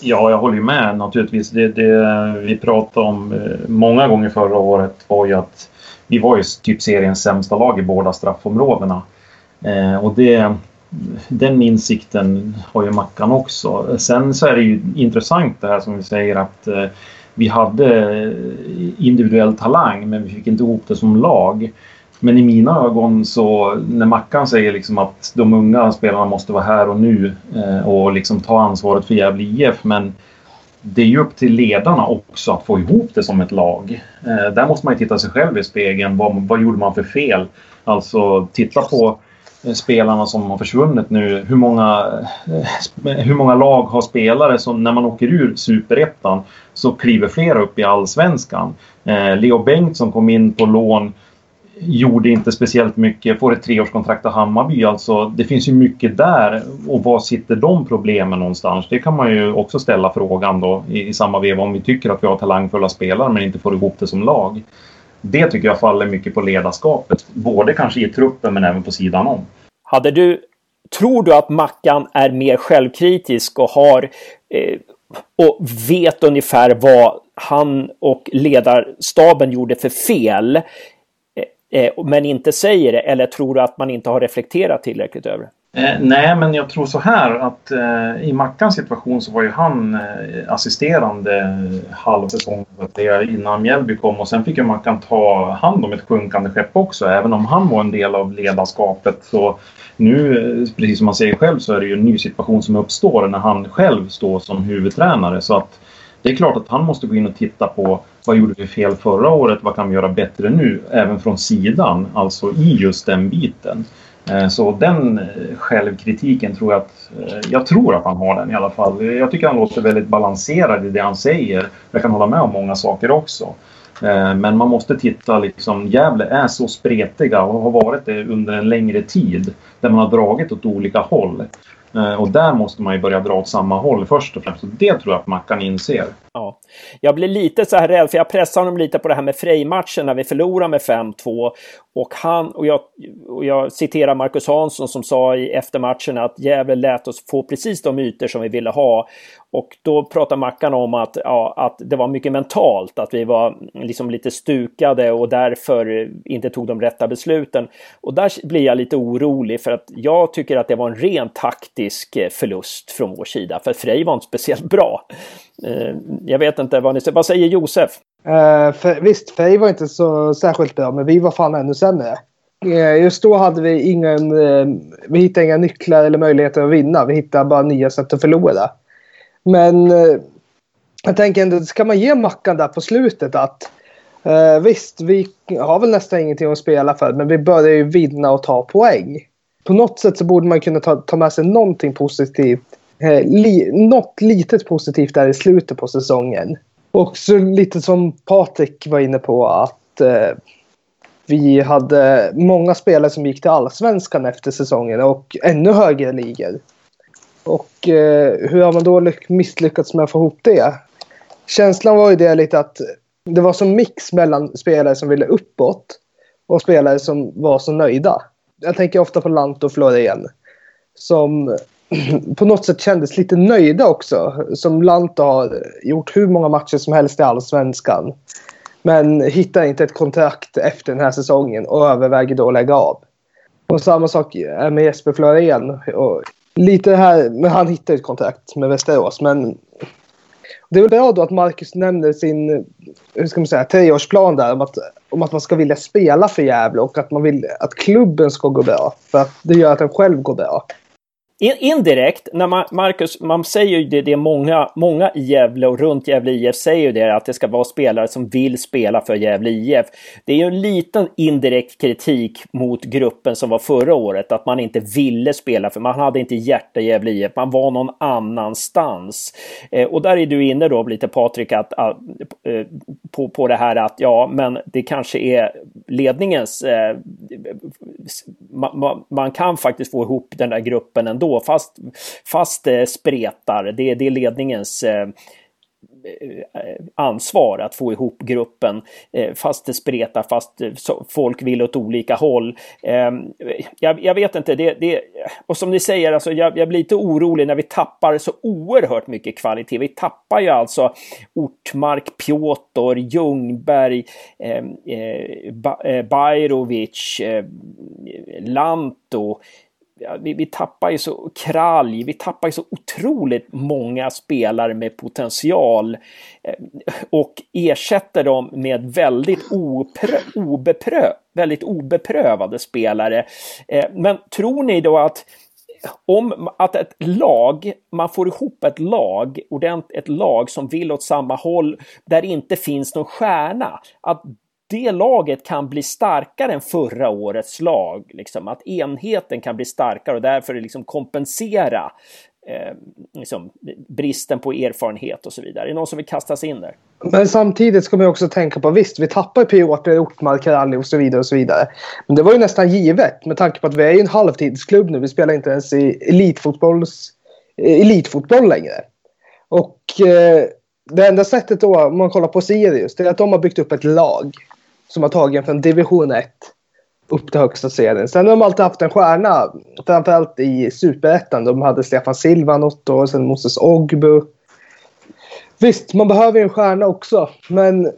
Ja, jag håller ju med naturligtvis. Det, det vi pratade om eh, många gånger förra året var ju att vi var ju typ seriens sämsta lag i båda straffområdena. Eh, och det, den insikten har ju Mackan också. Sen så är det ju intressant det här som vi säger att eh, vi hade eh, individuell talang men vi fick inte ihop det som lag. Men i mina ögon så när Mackan säger liksom att de unga spelarna måste vara här och nu eh, och liksom ta ansvaret för Gävle IF. Men det är ju upp till ledarna också att få ihop det som ett lag. Eh, där måste man ju titta sig själv i spegeln. Vad, vad gjorde man för fel? Alltså titta på eh, spelarna som har försvunnit nu. Hur många, hur många lag har spelare som när man åker ur superettan så kliver flera upp i allsvenskan? Eh, Leo Bengtsson kom in på lån gjorde inte speciellt mycket, får ett treårskontrakt av Hammarby. Alltså, det finns ju mycket där. Och var sitter de problemen någonstans? Det kan man ju också ställa frågan då i, i samma veva om vi tycker att vi har talangfulla spelare men inte får ihop det som lag. Det tycker jag faller mycket på ledarskapet. Både kanske i truppen men även på sidan om. Hade du, tror du att Mackan är mer självkritisk och har eh, och vet ungefär vad han och ledarstaben gjorde för fel Eh, men inte säger det? Eller tror du att man inte har reflekterat tillräckligt över det? Eh, nej, men jag tror så här att eh, i Mackans situation så var ju han eh, assisterande halv säsong innan Mjällby kom och sen fick ju Mackan ta hand om ett sjunkande skepp också. Även om han var en del av ledarskapet så nu, eh, precis som man säger själv, så är det ju en ny situation som uppstår när han själv står som huvudtränare. Så att det är klart att han måste gå in och titta på vad gjorde vi fel förra året? Vad kan vi göra bättre nu? Även från sidan, alltså i just den biten. Eh, så den eh, självkritiken tror jag att... Eh, jag tror att han har den i alla fall. Jag tycker han låter väldigt balanserad i det han säger. Jag kan hålla med om många saker också. Men man måste titta liksom, Gävle är så spretiga och har varit det under en längre tid. Där man har dragit åt olika håll. Eh, och där måste man ju börja dra åt samma håll först och främst. Och det tror jag att Mackan inser. Ja. Jag blir lite så här rädd, för jag pressade honom lite på det här med Frej-matchen när vi förlorade med 5-2. Och, han, och, jag, och jag citerar Marcus Hansson som sa i eftermatchen att Gävle lät oss få precis de ytor som vi ville ha. Och då pratar Mackan om att, ja, att det var mycket mentalt, att vi var liksom lite stukade och därför inte tog de rätta besluten. Och där blir jag lite orolig för att jag tycker att det var en rent taktisk eh, förlust från vår sida, för Frej var inte speciellt bra. Eh, jag vet inte vad ni säger. Vad säger Josef? Eh, uh, för, visst, Frej var inte så särskilt bra, men vi var fan ännu sämre. Just då hade vi ingen... Vi hittade inga nycklar eller möjligheter att vinna. Vi hittade bara nya sätt att förlora. Men eh, jag tänker ändå, ska man ge Mackan där på slutet att eh, visst, vi har väl nästan ingenting att spela för, men vi börjar ju vinna och ta poäng. På något sätt så borde man kunna ta, ta med sig någonting positivt eh, li, något litet positivt där i slutet på säsongen. Och så lite som Patrik var inne på att eh, vi hade många spelare som gick till allsvenskan efter säsongen och ännu högre ligor. Och eh, hur har man då misslyckats med att få ihop det? Känslan var ju det lite att det var som mix mellan spelare som ville uppåt och spelare som var så nöjda. Jag tänker ofta på Lant och Florén. Som <clears throat> på något sätt kändes lite nöjda också. Som Lanta har gjort hur många matcher som helst i Allsvenskan. Men hittar inte ett kontrakt efter den här säsongen och överväger då att lägga av. Och samma sak är med Jesper Florén lite här, men han hittar ett kontrakt med Västerås. Men det är väl bra då att Marcus nämner sin hur ska man säga, treårsplan där om att, om att man ska vilja spela för Gävle och att man vill att klubben ska gå bra. För att det gör att en själv går bra in, indirekt, när man, Marcus, man säger ju det, det är många, många i Gävle och runt Gävle IF säger ju det, att det ska vara spelare som vill spela för Gävle IF. Det är ju en liten indirekt kritik mot gruppen som var förra året, att man inte ville spela för man hade inte hjärta i Gävle IF, man var någon annanstans. Eh, och där är du inne då lite Patrik, att, att eh, på, på det här att ja, men det kanske är ledningens... Eh, man, man kan faktiskt få ihop den där gruppen ändå fast, fast det spretar. Det, det är ledningens eh, eh ansvar att få ihop gruppen eh, fast det spretar, fast folk vill åt olika håll. Ehm, jag, jag vet inte, det, det, och som ni säger, alltså, jag, jag, blir lite orolig när vi tappar så oerhört mycket kvalitet. Vi tappar ju alltså Ortmark, Piotr, Ljungberg, ehm, eh, eh, Bajrovic, eh, Lanto vi, vi tappar ju så kralj, vi tappar ju så otroligt många spelare med potential eh, och ersätter dem med väldigt oprö, obeprö, väldigt obeprövade spelare. Eh, men tror ni då att om att ett lag, man får ihop ett lag, ett lag som vill åt samma håll, där det inte finns någon stjärna, att det laget kan bli starkare än förra årets lag. Liksom, att enheten kan bli starkare och därför liksom kompensera eh, liksom, bristen på erfarenhet och så vidare. Är det någon som vill kasta sig in där? Men samtidigt ska man också tänka på, visst vi tappar Piotr, Ortmark, Rally och så vidare och så vidare. Men det var ju nästan givet med tanke på att vi är en halvtidsklubb nu. Vi spelar inte ens i elitfotbolls, eh, elitfotboll längre. Och eh, det enda sättet då, om man kollar på Sirius, det är att de har byggt upp ett lag som har tagit en från division 1 upp till högsta serien. Sen har de alltid haft en stjärna, framförallt i superettan. De hade Stefan Silva något år, sen Moses Ogbu. Visst, man behöver en stjärna också, men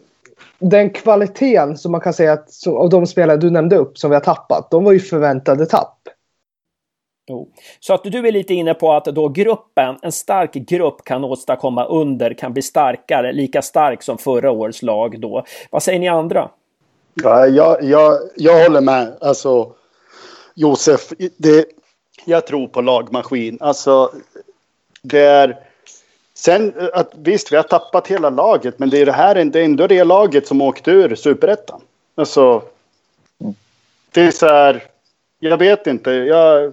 den kvaliteten som man kan säga att av de spelare du nämnde upp som vi har tappat, de var ju förväntade tapp. Jo. Så att du är lite inne på att då gruppen, en stark grupp kan åstadkomma under, kan bli starkare, lika stark som förra årets lag då. Vad säger ni andra? Ja, jag, jag, jag håller med. Alltså, Josef, det, jag tror på lagmaskin. Alltså, det är... Sen, att, visst, vi har tappat hela laget, men det är, det här, det är ändå det laget som åkte ur superettan. Alltså, det är så här... Jag vet inte. Jag,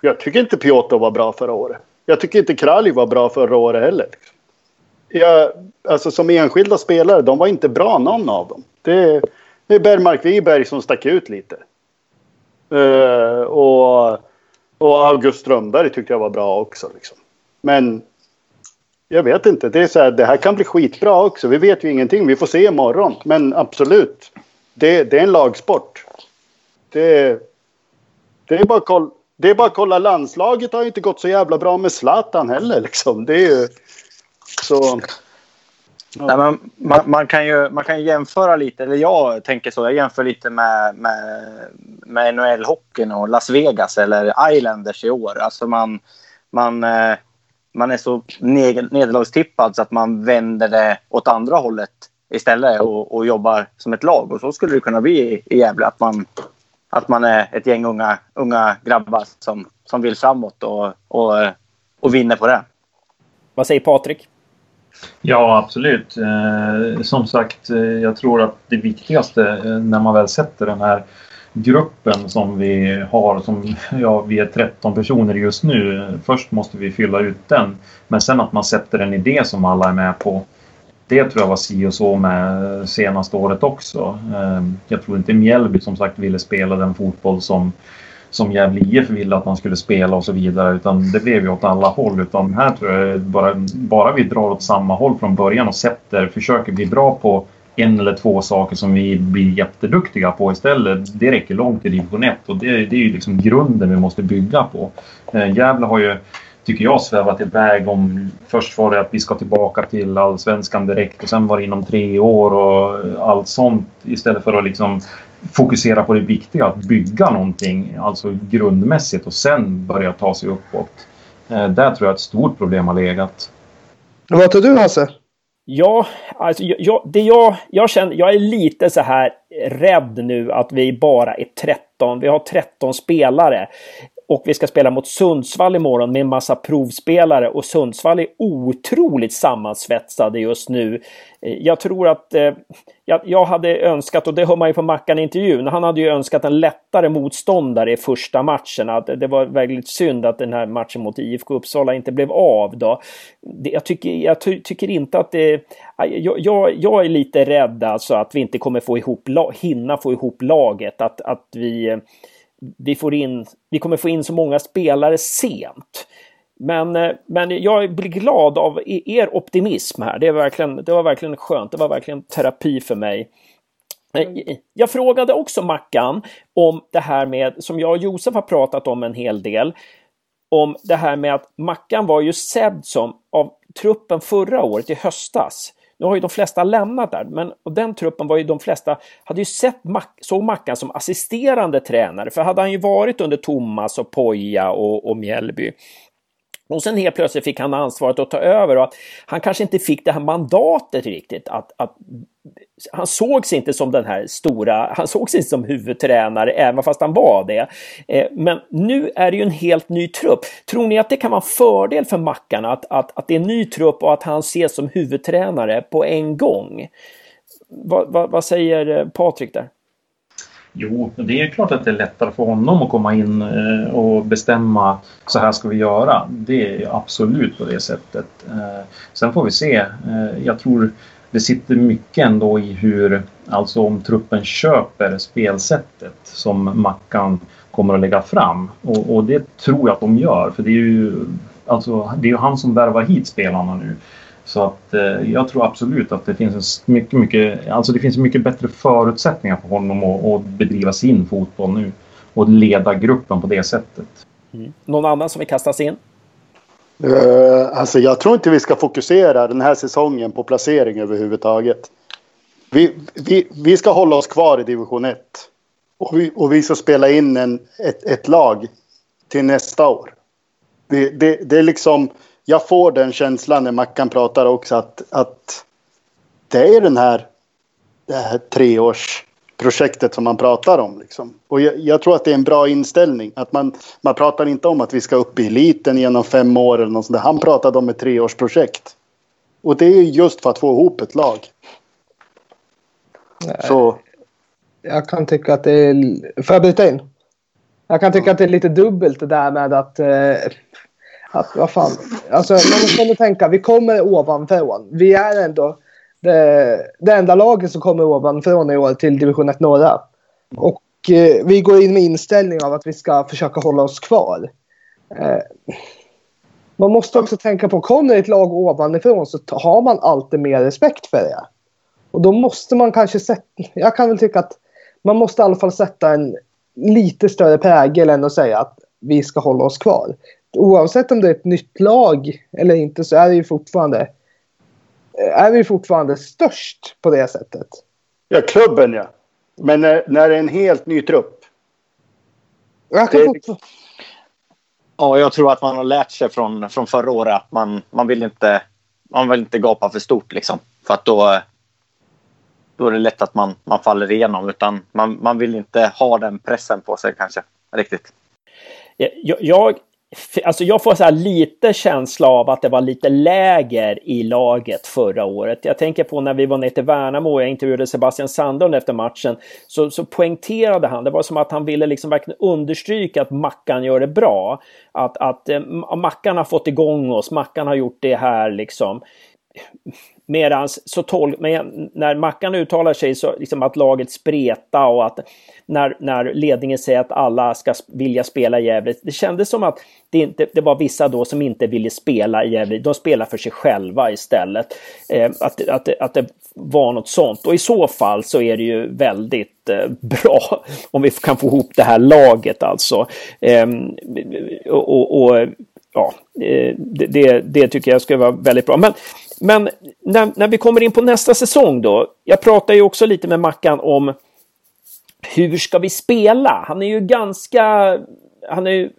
jag tycker inte Piotr var bra förra året. Jag tycker inte Kralj var bra förra året heller. Jag, alltså som enskilda spelare, de var inte bra någon av dem. Det, det är Bergmark Wiberg som stack ut lite. Uh, och, och August Strömberg tyckte jag var bra också. Liksom. Men jag vet inte. Det, är så här, det här kan bli skitbra också. Vi vet ju ingenting. Vi får se imorgon. Men absolut. Det, det är en lagsport. Det, det, är bara kolla, det är bara att kolla. Landslaget har ju inte gått så jävla bra med Zlatan heller. Liksom. Det är ju... Så... Nej, men man, man, kan ju, man kan jämföra lite, eller jag tänker så, jag jämför lite med, med, med NHL-hockeyn och Las Vegas eller Islanders i år. Alltså man, man, eh, man är så nederlagstippad så att man vänder det åt andra hållet istället och, och jobbar som ett lag. Och så skulle det kunna bli i Gävle, att man, att man är ett gäng unga, unga grabbar som, som vill framåt och, och, och vinner på det. Vad säger Patrik? Ja, absolut. Eh, som sagt, eh, jag tror att det viktigaste eh, när man väl sätter den här gruppen som vi har, som ja, vi är 13 personer just nu. Först måste vi fylla ut den. Men sen att man sätter en idé som alla är med på. Det tror jag var si och så med senaste året också. Jag tror inte Mjällby som sagt ville spela den fotboll som som Gävle IF ville att man skulle spela och så vidare. Utan det blev ju åt alla håll. Utan här tror jag bara, bara vi drar åt samma håll från början och sätter, försöker bli bra på en eller två saker som vi blir jätteduktiga på istället. Det räcker långt i division 1 och det, det är ju liksom grunden vi måste bygga på. Eh, Gävle har ju, tycker jag, svävat iväg om... Först var det att vi ska tillbaka till allsvenskan direkt och sen var det inom tre år och allt sånt istället för att liksom fokusera på det viktiga, att bygga någonting, alltså grundmässigt och sen börja ta sig uppåt. Eh, där tror jag ett stort problem har legat. Vad tror du Hasse? Ja, alltså jag, det jag, jag känner, jag är lite så här rädd nu att vi bara är 13. Vi har 13 spelare. Och vi ska spela mot Sundsvall imorgon med en massa provspelare och Sundsvall är otroligt sammansvetsade just nu. Eh, jag tror att eh, jag, jag, hade önskat, och det hör man ju på Mackan-intervjun, han hade ju önskat en lättare motståndare i första matchen. Att det var väldigt synd att den här matchen mot IFK Uppsala inte blev av då. Det, jag, tycker, jag ty, tycker inte att det... Jag, jag, jag, är lite rädd alltså att vi inte kommer få ihop, hinna få ihop laget. Att, att vi eh, vi, får in, vi kommer få in så många spelare sent. Men, eh, men jag blir glad av e-, er optimism här. Det, verkligen, det var verkligen skönt. Det var verkligen terapi för mig. Eh, jag frågade också Mackan om det här med, som jag och Josef har pratat om en hel del, om det här med att Mackan var ju sedd som av truppen förra året i höstas nu har ju de flesta lämnat där, men och den truppen var ju de flesta, hade ju sett Mac, såg Mackan som assisterande tränare, för hade han ju varit under Thomas och Poja och, och Mjällby och sen helt plötsligt fick han ansvaret att ta över och att han kanske inte fick det här mandatet riktigt. Att, att, han sågs inte som den här stora, han sågs inte som huvudtränare även fast han var det. Eh, men nu är det ju en helt ny trupp. Tror ni att det kan vara en fördel för Mackan att, att, att det är en ny trupp och att han ses som huvudtränare på en gång? vad, vad, vad säger eh, Patrik där? Jo, det är klart att det är lättare för honom att komma in eh, och bestämma så här ska vi göra. Det är absolut på det sättet. Eh, sen får vi se. Eh, jag tror det sitter mycket ändå i hur, alltså om truppen köper spelsättet som Mackan kommer att lägga fram. Och, och det tror jag att de gör, för det är ju alltså, det är ju han som värvar hit spelarna nu. Så att eh, jag tror absolut att det finns mycket, mycket, alltså det finns mycket bättre förutsättningar för honom att, att bedriva sin fotboll nu och leda gruppen på det sättet. Mm. Någon annan som vill kastas in? Uh, alltså jag tror inte vi ska fokusera den här säsongen på placering överhuvudtaget. Vi, vi, vi ska hålla oss kvar i division 1. Och vi, och vi ska spela in en, ett, ett lag till nästa år. Det, det, det är liksom jag får den känslan när Mackan pratar också att, att det är den här, det här treårsprojektet som man pratar om. Liksom. Och jag, jag, tror att det är en bra inställning. Att man, man pratar inte om att vi ska upp i eliten genom fem år eller något sånt där. Han pratade om ett treårsprojekt. Och det är just för att få ihop ett lag. Så. Jag kan tycka att det är... Får jag bryta in? Jag kan tycka att det är lite dubbelt det där med att eh, att, vad fan. Alltså, man måste tänka, vi kommer ovanifrån. Vi är ändå det, det enda laget som kommer ovanifrån i år till division 1 norra. Och eh, vi går in med inställning av att vi ska försöka hålla oss kvar. Eh, man måste också tänka på, kommer ett lag ovanifrån så har man alltid mer respekt för det. Och då måste man kanske sätta, jag kan väl tycka att man måste i alla fall sätta en lite större prägel än att säga att vi ska hålla oss kvar oavsett om det är ett nytt lag eller inte så är ju fortfarande är vi fortfarande störst på det sättet. Ja, klubben ja. Men när, när det är en helt ny trupp. Jag kan det... Ja, jag tror att man har lärt sig från, från förra året att man, man, vill inte, man vill inte gapa för stort. Liksom. För att då, då är det lätt att man, man faller igenom. Utan man, man vill inte ha den pressen på sig kanske riktigt. Jag, jag Alltså jag får så lite känsla av att det var lite läger i laget förra året. Jag tänker på när vi var nere till Värnamo och jag intervjuade Sebastian Sandlund efter matchen. Så, så poängterade han, det var som att han ville liksom verkligen understryka att Mackan gör det bra. Att, att eh, Mackan har fått igång oss, Mackan har gjort det här liksom. Medans så tolk, men när Mackan uttalar sig så liksom att laget spreta och att när, när ledningen säger att alla ska vilja spela i Gävle. Det kändes som att det, inte, det var vissa då som inte ville spela i Gävle. De spelar för sig själva istället. Eh, att, att, att det var något sånt. Och i så fall så är det ju väldigt eh, bra <laughs> om vi kan få ihop det här laget alltså. Eh, och, och, och ja, eh, det, det, det, tycker jag skulle vara väldigt bra. Men, men när, när vi kommer in på nästa säsong då. Jag pratar ju också lite med Mackan om hur ska vi spela? Han är ju ganska... Han är,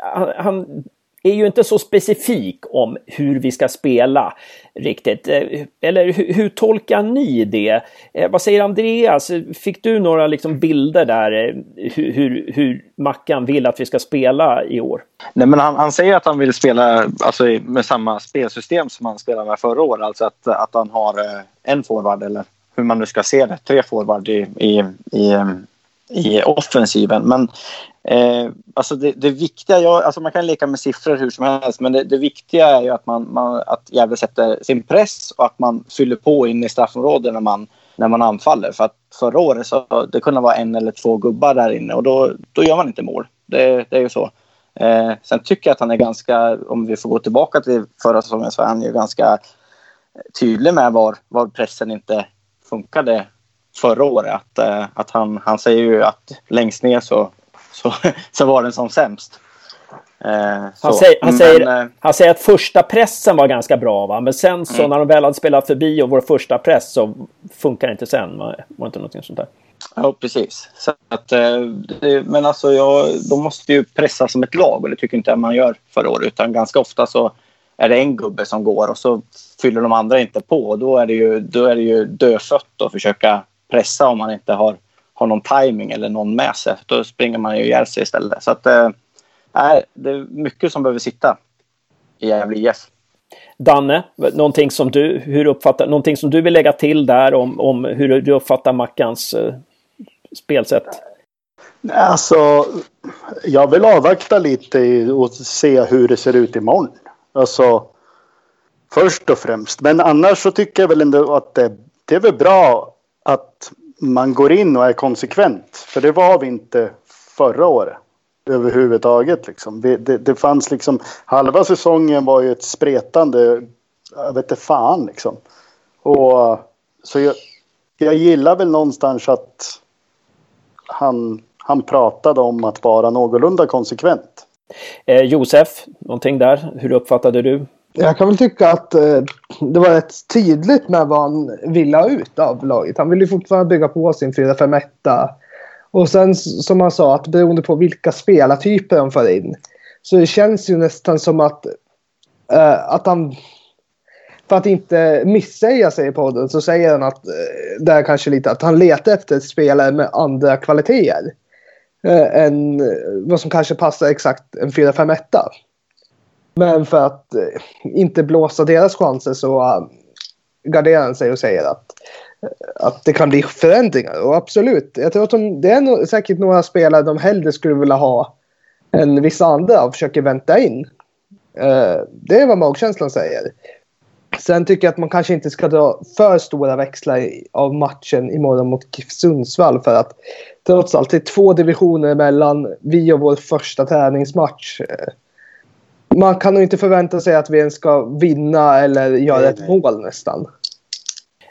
han, han är ju inte så specifik om hur vi ska spela riktigt. Eh, eller hur, hur tolkar ni det? Eh, vad säger Andreas? Fick du några liksom bilder där eh, hur, hur, hur Mackan vill att vi ska spela i år? Nej, men han, han säger att han vill spela alltså, med samma spelsystem som han spelade med förra året. Alltså att, att han har en forward eller hur man nu ska se det, tre forward i, i, i, i offensiven. Men eh, alltså det, det viktiga, jag, alltså man kan leka med siffror hur som helst, men det, det viktiga är ju att, man, man, att Gävle sätter sin press och att man fyller på in i straffområdet när man, när man anfaller. För att förra året så det kunde vara en eller två gubbar där inne och då, då gör man inte mål. Det, det är ju så. Eh, sen tycker jag att han är ganska, om vi får gå tillbaka till förra säsongen, så är han ju ganska tydlig med var, var pressen inte funkade förra året. Att, eh, att han, han säger ju att längst ner så, så, <laughs> så var den som sämst. Eh, han, säger, han, säger, men, eh, han säger att första pressen var ganska bra, va? men sen så mm. när de väl hade spelat förbi och vår första press så funkar det inte sen. Var det inte någonting sånt där? Ja, precis. Så att, det, men alltså, jag, de måste ju pressa som ett lag och det tycker inte jag man gör förra året. Utan ganska ofta så är det en gubbe som går och så fyller de andra inte på. Och då är det ju, då är det ju dödfött att försöka pressa om man inte har, har någon timing eller någon med sig. Då springer man ju ihjäl sig istället. Så att, äh, det är mycket som behöver sitta i Gävle IF. Danne, någonting som du, hur uppfattar, någonting som du vill lägga till där om, om hur du uppfattar Mackans uh, spelsätt? Alltså, jag vill avvakta lite och se hur det ser ut imorgon. Alltså, först och främst. Men annars så tycker jag väl ändå att det, det är väl bra att man går in och är konsekvent. För det var vi inte förra året överhuvudtaget. Liksom. Det, det, det fanns liksom, halva säsongen var ju ett spretande, jag vet inte fan liksom. Och, så jag, jag gillar väl någonstans att han, han pratade om att vara någorlunda konsekvent. Eh, Josef, någonting där? Hur uppfattade du? Jag kan väl tycka att eh, det var rätt tydligt med vad han ville ha ut av laget. Han ville fortfarande bygga på sin 4-5-1. Och sen som han sa, att beroende på vilka spelartyper de får in. Så det känns ju nästan som att, eh, att han... För att inte missäga sig i podden så säger han att, eh, det är kanske lite att han letar efter spelare med andra kvaliteter eh, än eh, vad som kanske passar exakt en 4-5-1. Men för att eh, inte blåsa deras chanser så eh, garderar han sig och säger att, eh, att det kan bli förändringar. Och absolut, jag tror att de, det är no säkert några spelare de hellre skulle vilja ha än vissa andra och försöker vänta in. Uh, det är vad magkänslan säger. Sen tycker jag att man kanske inte ska dra för stora växlar av matchen imorgon mot GIF Sundsvall för att trots allt det är två divisioner mellan vi och vår första träningsmatch. Man kan nog inte förvänta sig att vi ens ska vinna eller göra nej, ett nej. mål nästan.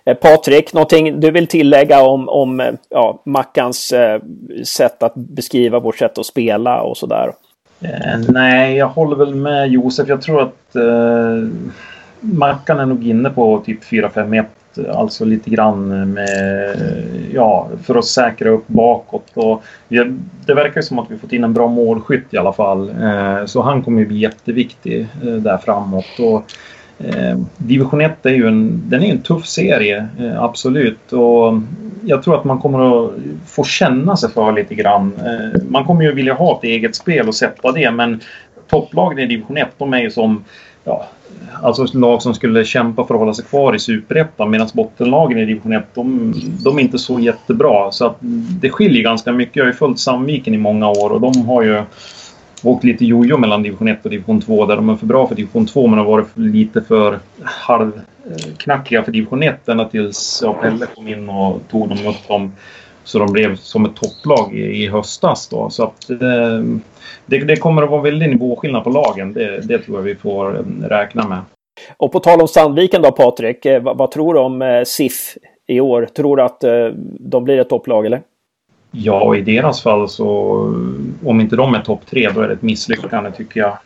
Eh, Patrik, någonting du vill tillägga om, om eh, ja, Mackans eh, sätt att beskriva vårt sätt att spela och sådär? Eh, nej, jag håller väl med Josef. Jag tror att eh, Mackan är nog inne på typ 4-5-1. Alltså lite grann med, ja, för att säkra upp bakåt. Och det verkar som att vi fått in en bra målskytt i alla fall. Eh, så han kommer ju bli jätteviktig eh, där framåt. Och, eh, Division 1 är ju en, den är en tuff serie, eh, absolut. Och jag tror att man kommer att få känna sig för lite grann. Eh, man kommer ju vilja ha ett eget spel och sätta det, men topplagen i division 1, de är ju som ja, alltså lag som skulle kämpa för att hålla sig kvar i Superettan medan bottenlagen i division 1 de, de, är inte så jättebra. Så att det skiljer ganska mycket. Jag har ju följt Sandviken i många år och de har ju åkt lite jojo mellan division 1 och division 2 där de är för bra för division 2 men har varit lite för halvknackiga för division 1 ända tills ja, Pelle kom in och tog dem upp dem så de blev som ett topplag i, i höstas. Då. Så att, eh, det, det, kommer att vara väldigt nivåskillnad på lagen. Det, det, tror jag vi får eh, räkna med. Och på tal om Sandviken då Patrik, eh, vad, vad, tror du om eh, SIF i år? Tror du att de blir ett topplag eller? Ja, i deras fall så om inte de är topp tre då är det ett misslyckande tycker jag.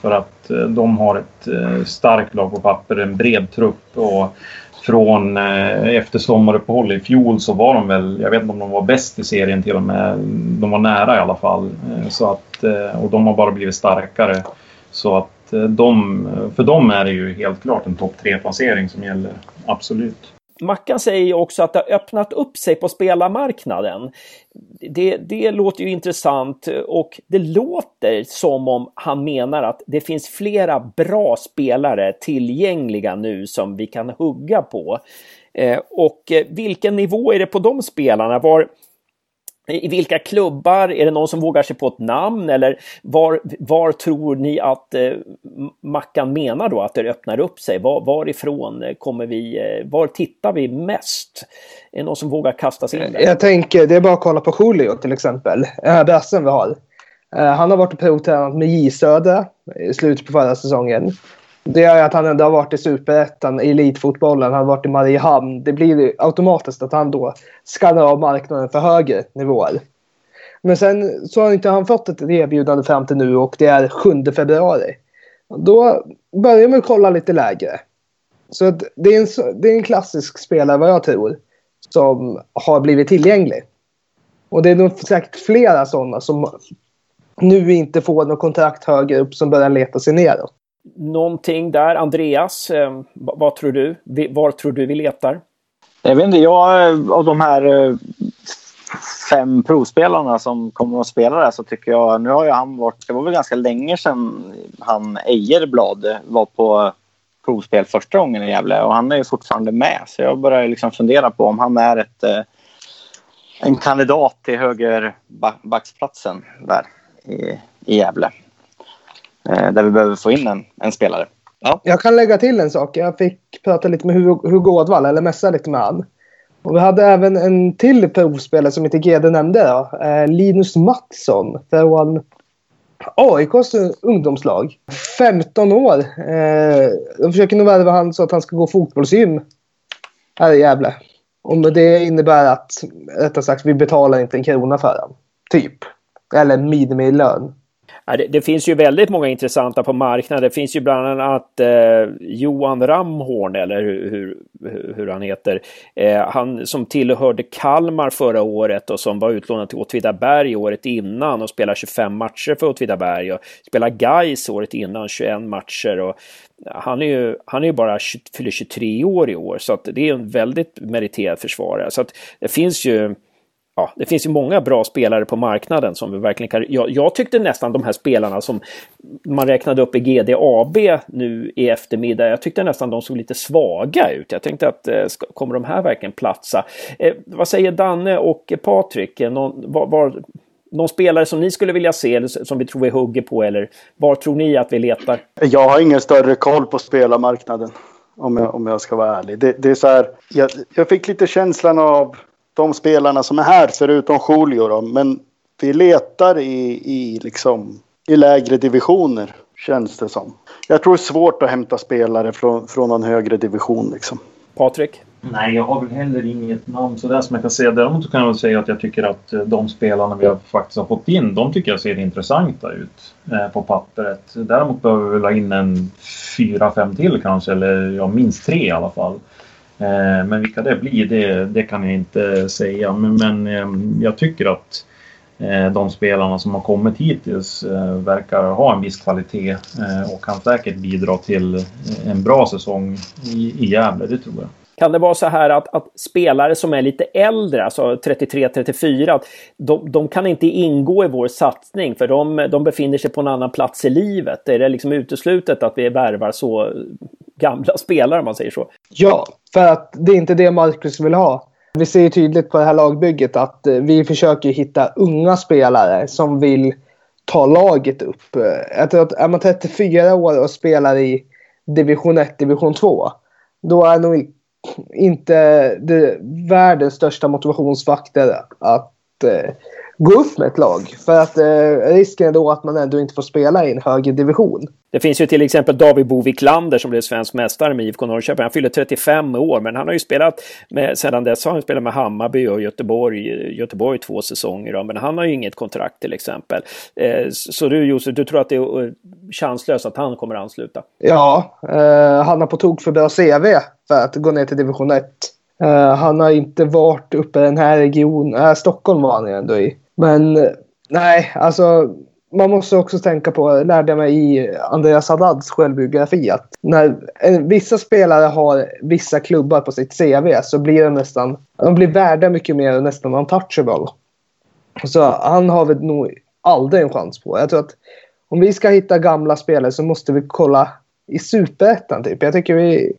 För att de har ett starkt lag på papper, en bred trupp och från eh, efter sommaruppehåll i fjol så var de väl, jag vet inte om de var bäst i serien till och med, de var nära i alla fall. Eh, så att, eh, och de har bara blivit starkare. Så att eh, de, för dem är det ju helt klart en topp tre placering som gäller. Absolut. Mackan säger ju också att det har öppnat upp sig på spelarmarknaden. Det, det låter ju intressant och det låter som om han menar att det finns flera bra spelare tillgängliga nu som vi kan hugga på. Eh, och eh, vilken nivå är det på de spelarna? Var, i vilka klubbar? Är det någon som vågar sig på ett namn? Eller var, var tror ni att eh, Mackan menar då att det öppnar upp sig? Var, varifrån kommer vi? Eh, var tittar vi mest? Är det någon som vågar kasta sig in där? Eh, jag tänker, det är bara att kolla på Julio till exempel. Eh, äh, brassen vi har. Eh, han har varit och provtränat med J Söder i slutet på förra säsongen. Det gör att han ändå har varit i superettan, i elitfotbollen, han har varit i Mariehamn. Det blir automatiskt att han då skannar av marknaden för högre nivåer. Men sen så har inte han fått ett erbjudande fram till nu och det är 7 februari. Då börjar man kolla lite lägre. Så det är, en, det är en klassisk spelare vad jag tror som har blivit tillgänglig. Och det är nog säkert flera sådana som nu inte får något kontrakt högre upp som börjar leta sig neråt. Någonting där, Andreas, ehm, vad tror du? Var tror du vi letar? Jag vet inte, jag eh, av de här eh, fem provspelarna som kommer att spela där så tycker jag, nu har ju han varit, det var väl ganska länge sedan han Ejerblad var på provspel första gången i Gävle och han är ju fortfarande med så jag börjar liksom fundera på om han är ett, eh, en kandidat till högerbacksplatsen där i, i Gävle. Eh, där vi behöver få in en, en spelare. Ja. Jag kan lägga till en sak. Jag fick prata lite med Hugo Ådvall, eller messa lite med han. Och vi hade även en till provspelare som inte GD nämnde. Då. Eh, Linus Mattsson från AIKs ungdomslag. 15 år. Eh, de försöker nog värva honom så att han ska gå fotbollsgym här i Gävle. Och det innebär att, rättare sagt, vi betalar inte en krona för honom. Typ. Eller minimilön. Det, det, finns ju väldigt många intressanta på marknaden. Det finns ju bland annat eh, Johan Ramhorn, eller hur, hur, hur han heter. Eh, han som tillhörde Kalmar förra året och som var utlånad till Åtvidaberg året innan och spelar 25 matcher för Åtvidaberg. Och spelar Gais året innan, 21 matcher. Och han är ju, han är ju bara 20, fyller 23 år i år, så att det är en väldigt meriterad försvarare. Så att det finns ju ja, det finns ju många bra spelare på marknaden som vi verkligen kan... Jag, jag, tyckte nästan de här spelarna som man räknade upp i GDAB nu i eftermiddag, jag tyckte nästan de såg lite svaga ut. Jag tänkte att eh, ska, kommer de här verkligen platsa? Eh, vad säger Danne och Patrik? Eh, någon, var, var, någon spelare som ni skulle vilja se, eller som vi tror vi hugger på, eller var tror ni att vi letar? Jag har ingen större koll på spelarmarknaden. Om jag, om jag ska vara ärlig. Det, det är så här, jag, jag fick lite känslan av de spelarna som är här förutom Julio då. Men vi letar i, i, liksom, i lägre divisioner känns det som. Jag tror det är svårt att hämta spelare från, från någon högre division liksom. Patrik? Nej, jag har väl heller inget namn sådär som jag kan säga. Däremot kan jag väl säga att jag tycker att eh, de spelarna vi har faktiskt har fått in, de tycker jag ser intressanta ut eh, på pappret. Däremot behöver vi väl ha in en fyra, fem till kanske, eller ja, minst tre i alla fall. Eh, men vilka det blir, det, det kan jag inte säga. Men, men ehm, jag tycker att eh, de spelarna som har kommit hittills eh, verkar ha en viss kvalitet och kan säkert bidra till en bra säsong i, i Gävle, det tror jag. Kan det vara så här att, att spelare som är lite äldre, alltså 33-34, de, de, kan inte ingå i vår satsning för de, de befinner sig på en annan plats i livet? Är det liksom uteslutet att vi värvar så gamla spelare om man säger så? Ja, för att det är inte det Marcus vill ha. Vi ser ju tydligt på det här lagbygget att eh, vi försöker hitta unga spelare som vill ta laget upp. Eh, Jag tror att är man 34 år och spelar i division 1, division 2, då är nog inte det världens största motivationsfaktor att eh, gå upp med ett lag. För att eh, risken är då att man ändå inte får spela i en högre division. Det finns ju till exempel David Bo Wiklander som blev svensk mästare med IFK Norrköping. Han fyller 35 år, men han har ju spelat med, sedan dess har han spelat med Hammarby och Göteborg, Göteborg två säsonger. Då, men han har ju inget kontrakt till exempel. Eh, så du Josef, du tror att det är eh, chanslöst att han kommer att ansluta? Ja, eh, han har på tok för bra CV för att gå ner till division 1. Uh, han har inte varit uppe i den här regionen. Uh, Stockholm var han ju ändå i. Men nej, alltså man måste också tänka på, lärde jag mig i Andreas Haddads självbiografi, att när vissa spelare har vissa klubbar på sitt CV så blir de nästan, de blir värda mycket mer och nästan untouchable. Så han har väl nog aldrig en chans på. Jag tror att om vi ska hitta gamla spelare så måste vi kolla i superettan typ. Jag tycker vi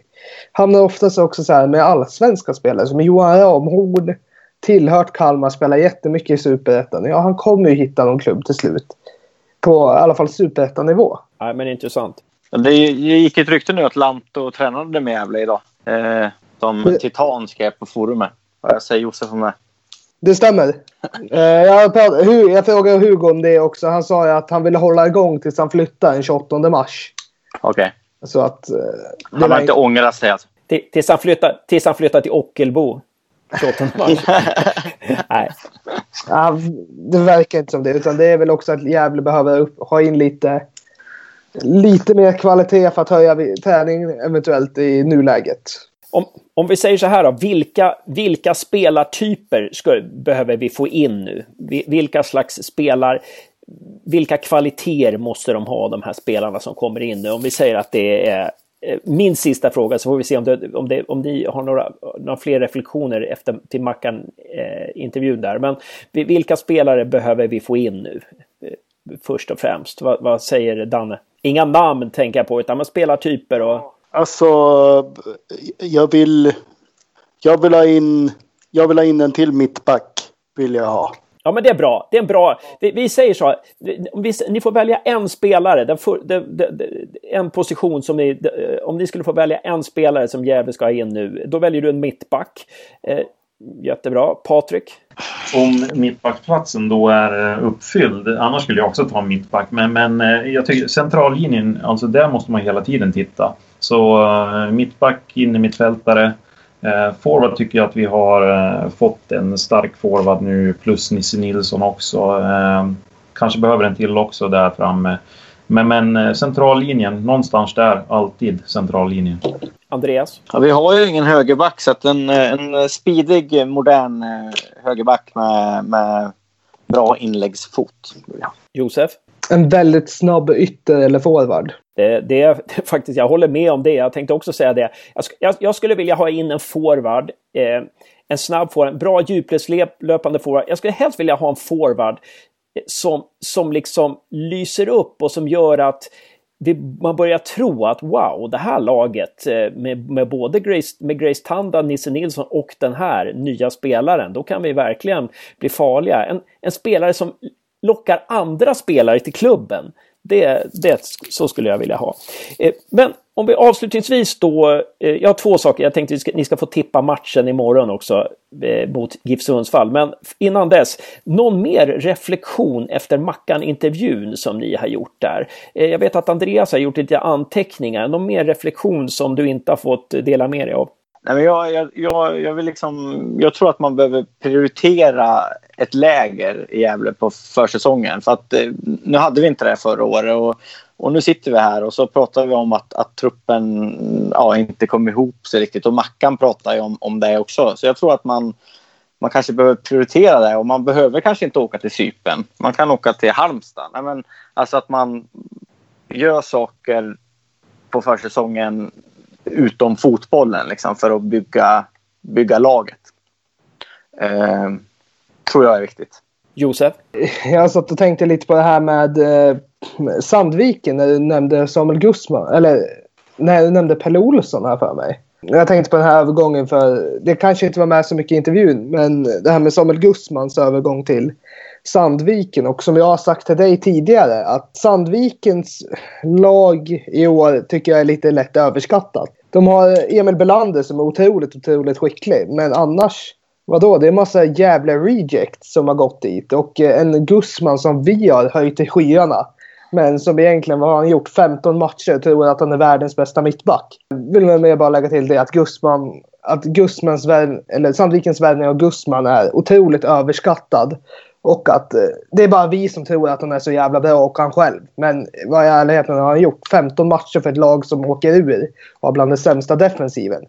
hamnar oftast också så här med allsvenska spelare som Johan Ramhorn tillhört Kalmar, spelar jättemycket i superettan. Ja, han kommer ju hitta någon klubb till slut. På i alla fall superettan-nivå. Nej, men intressant. Det gick ett rykte nu att Lanto tränade med Gävle idag. Eh, som. Titan skrev på forumet. Vad säger Josef om det? Det stämmer. <laughs> Eh, jag, pratade, jag frågade Hugo om det också. Han sa att han ville hålla igång tills han flyttar den 28 mars. Okej. Okay. Så att... Eh, han har inte ångrat sig alltså? Tills han flyttar, tills han flyttar till Ockelbo. 28 mars. <laughs> Nej. Ja, det verkar inte som det. Utan det är väl också att Gävle behöver upp, ha in lite, lite mer kvalitet för att höja träning eventuellt i nuläget. Om, om vi säger så här då, vilka, vilka spelartyper ska, behöver vi få in nu? Vilka slags spelar, vilka kvaliteter måste de ha, de här spelarna som kommer in nu? Om vi säger att det är min sista fråga så får vi se om, det, om, det, om ni har några, några fler reflektioner efter till Mackan-intervjun eh, där. Men vilka spelare behöver vi få in nu? Eh, först och främst. Vad, vad, säger Danne? Inga namn tänker jag på, utan man spelartyper och... Alltså, jag vill... Jag vill ha in... Jag vill ha in en till mittback. Vill jag ha. Ja, men det är bra. Det är en bra... Vi, vi säger så. Vi, ni får välja en spelare, den för, den, den, en position som ni... Om ni skulle få välja en spelare som Gävle ska ha in nu, då väljer du en mittback. Eh, jättebra. Patrik? Om mittbackplatsen då är eh, uppfylld, annars skulle jag också ta en mittback, men, men eh, jag tycker centrallinjen, alltså där måste man hela tiden titta. Så eh, mittback, in i mittfältare, Eh, forward tycker jag att vi har eh, fått en stark forward nu plus Nisse Nilsson också. Eh, kanske behöver en till också där framme. Men, men eh, centrallinjen, någonstans där, alltid centrallinjen. Andreas? Ja, vi har ju ingen högerback så att en, en speedig, modern eh, högerback med, med bra inläggsfot. Ja. Josef? En väldigt snabb ytter eller forward. Det, det, är <laughs> faktiskt, jag håller med om det. Jag tänkte också säga det. Jag, jag, jag skulle vilja ha in en forward. Eh, en snabb forward, en bra djupledslöpande forward. Jag skulle helst vilja ha en forward eh, som, som liksom lyser upp och som gör att det, man börjar tro att wow, det här laget eh, med, med både Grace, med Grace Tanda, Nisse Nilsson och den här nya spelaren, då kan vi verkligen bli farliga. En, en spelare som lockar andra spelare till klubben. Det, det, så skulle jag vilja ha. Eh, men om vi avslutningsvis då, eh, jag har två saker. Jag tänkte att ni ska få tippa matchen imorgon också Eh, mot GIF Sundsvall. Men innan dess, någon mer reflektion efter Mackan-intervjun som ni har gjort där? Eh, jag vet att Andreas har gjort lite anteckningar. Någon mer reflektion som du inte har fått dela med dig av? Nej, men jag, jag, jag, jag, vill liksom, jag tror att man behöver prioritera ett läger i Gävle på försäsongen. För att, eh, nu hade vi inte det förra året och, och nu sitter vi här och så pratar vi om att, att truppen ja, inte kom ihop sig riktigt. Och Mackan pratar ju om, om det också. Så jag tror att man, man kanske behöver prioritera det och man behöver kanske inte åka till Sypen. Man kan åka till Halmstad. Nej, men, alltså att man gör saker på försäsongen utom fotbollen liksom, för att bygga, bygga laget. Eh, tror jag är viktigt. Josef? Jag satt och tänkte lite på det här med eh, Sandviken när du nämnde Samuel Gusman. Eller när du nämnde Pelle Olsson här för mig. Jag tänkte på den här övergången för det kanske inte var med så mycket i intervjun. Men det här med Samuel Gusmans övergång till Sandviken. Och som jag har sagt till dig tidigare att Sandvikens lag i år tycker jag är lite lätt överskattat. De har Emil Belander som är otroligt, otroligt skicklig. Men annars, vadå? Det är en massa jävla rejects som har gått dit. Och en Gusman som vi har höjt i skyarna. Men som egentligen, vad har han gjort? 15 matcher. Tror att han är världens bästa mittback. Vill man bara lägga till det att Gusman att Gusmans eller Sandvikens värvning av Gusman är otroligt överskattad. Och att eh, det är bara vi som tror att han är så jävla bra och han själv. Men vad i ärligheten har han gjort? 15 matcher för ett lag som åker ur och har bland den sämsta defensiven.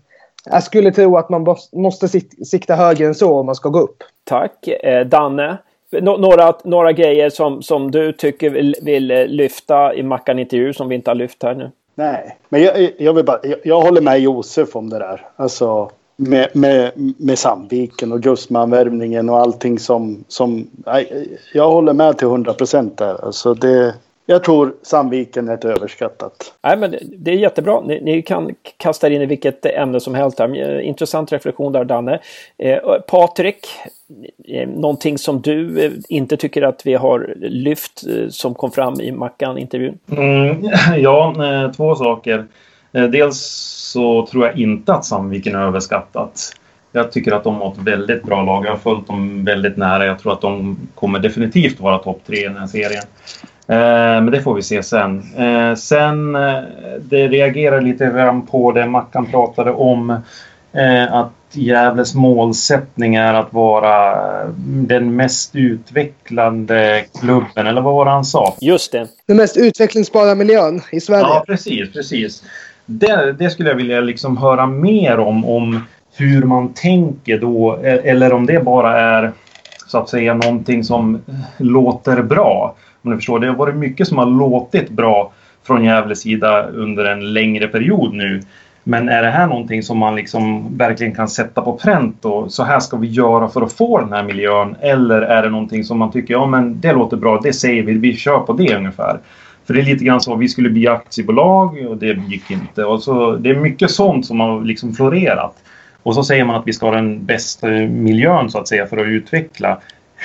Jag skulle tro att man måste sikta högre än så om man ska gå upp. Tack. Eh, Danne, några, några grejer som, som du tycker vill, vill eh, lyfta i Mackan-intervju som vi inte har lyft här nu? Nej, men jag, jag, vill bara, jag, jag håller med Josef om det där. Alltså med, med, med Sandviken och Gusmanvärvningen och allting som... som nej, jag håller med till 100 procent där. Alltså det, jag tror Sandviken är ett överskattat. Nej, men det är jättebra. Ni, ni, kan kasta in i vilket ämne som helst. Här. Intressant reflektion där, Danne. Eh, Patrik, eh, någonting som du eh, inte tycker att vi har lyft eh, som kom fram i Mackan-intervjun? Mm, <laughs> ja, eh, två saker. Eh, dels så tror jag inte att Sandviken är överskattat. Jag tycker att de har ett väldigt bra lag. Jag har följt dem väldigt nära. Jag tror att de kommer definitivt vara topp tre i den här serien. Eh, men det får vi se sen. Eh, sen, eh, det reagerar lite grann på det Mackan pratade om. Att Gävles målsättning är att vara den mest utvecklande klubben, eller vad var det han sa? Just det. Den mest utvecklingsbara miljön i Sverige. Ja, precis, precis. Det, det skulle jag vilja liksom höra mer om, om hur man tänker då, eller om det bara är så att säga någonting som låter bra. Om du förstår, det har varit mycket som har låtit bra från Gävles sida under en längre period nu. Men är det här någonting som man liksom verkligen kan sätta på pränt och så här ska vi göra för att få den här miljön? Eller är det någonting som man tycker, ja men det låter bra, det säger vi, vi kör på det ungefär. För det är lite grann så, vi skulle bli aktiebolag och det gick inte. Och så, det är mycket sånt som har liksom florerat. Och så säger man att vi ska ha den bästa miljön så att säga för att utveckla.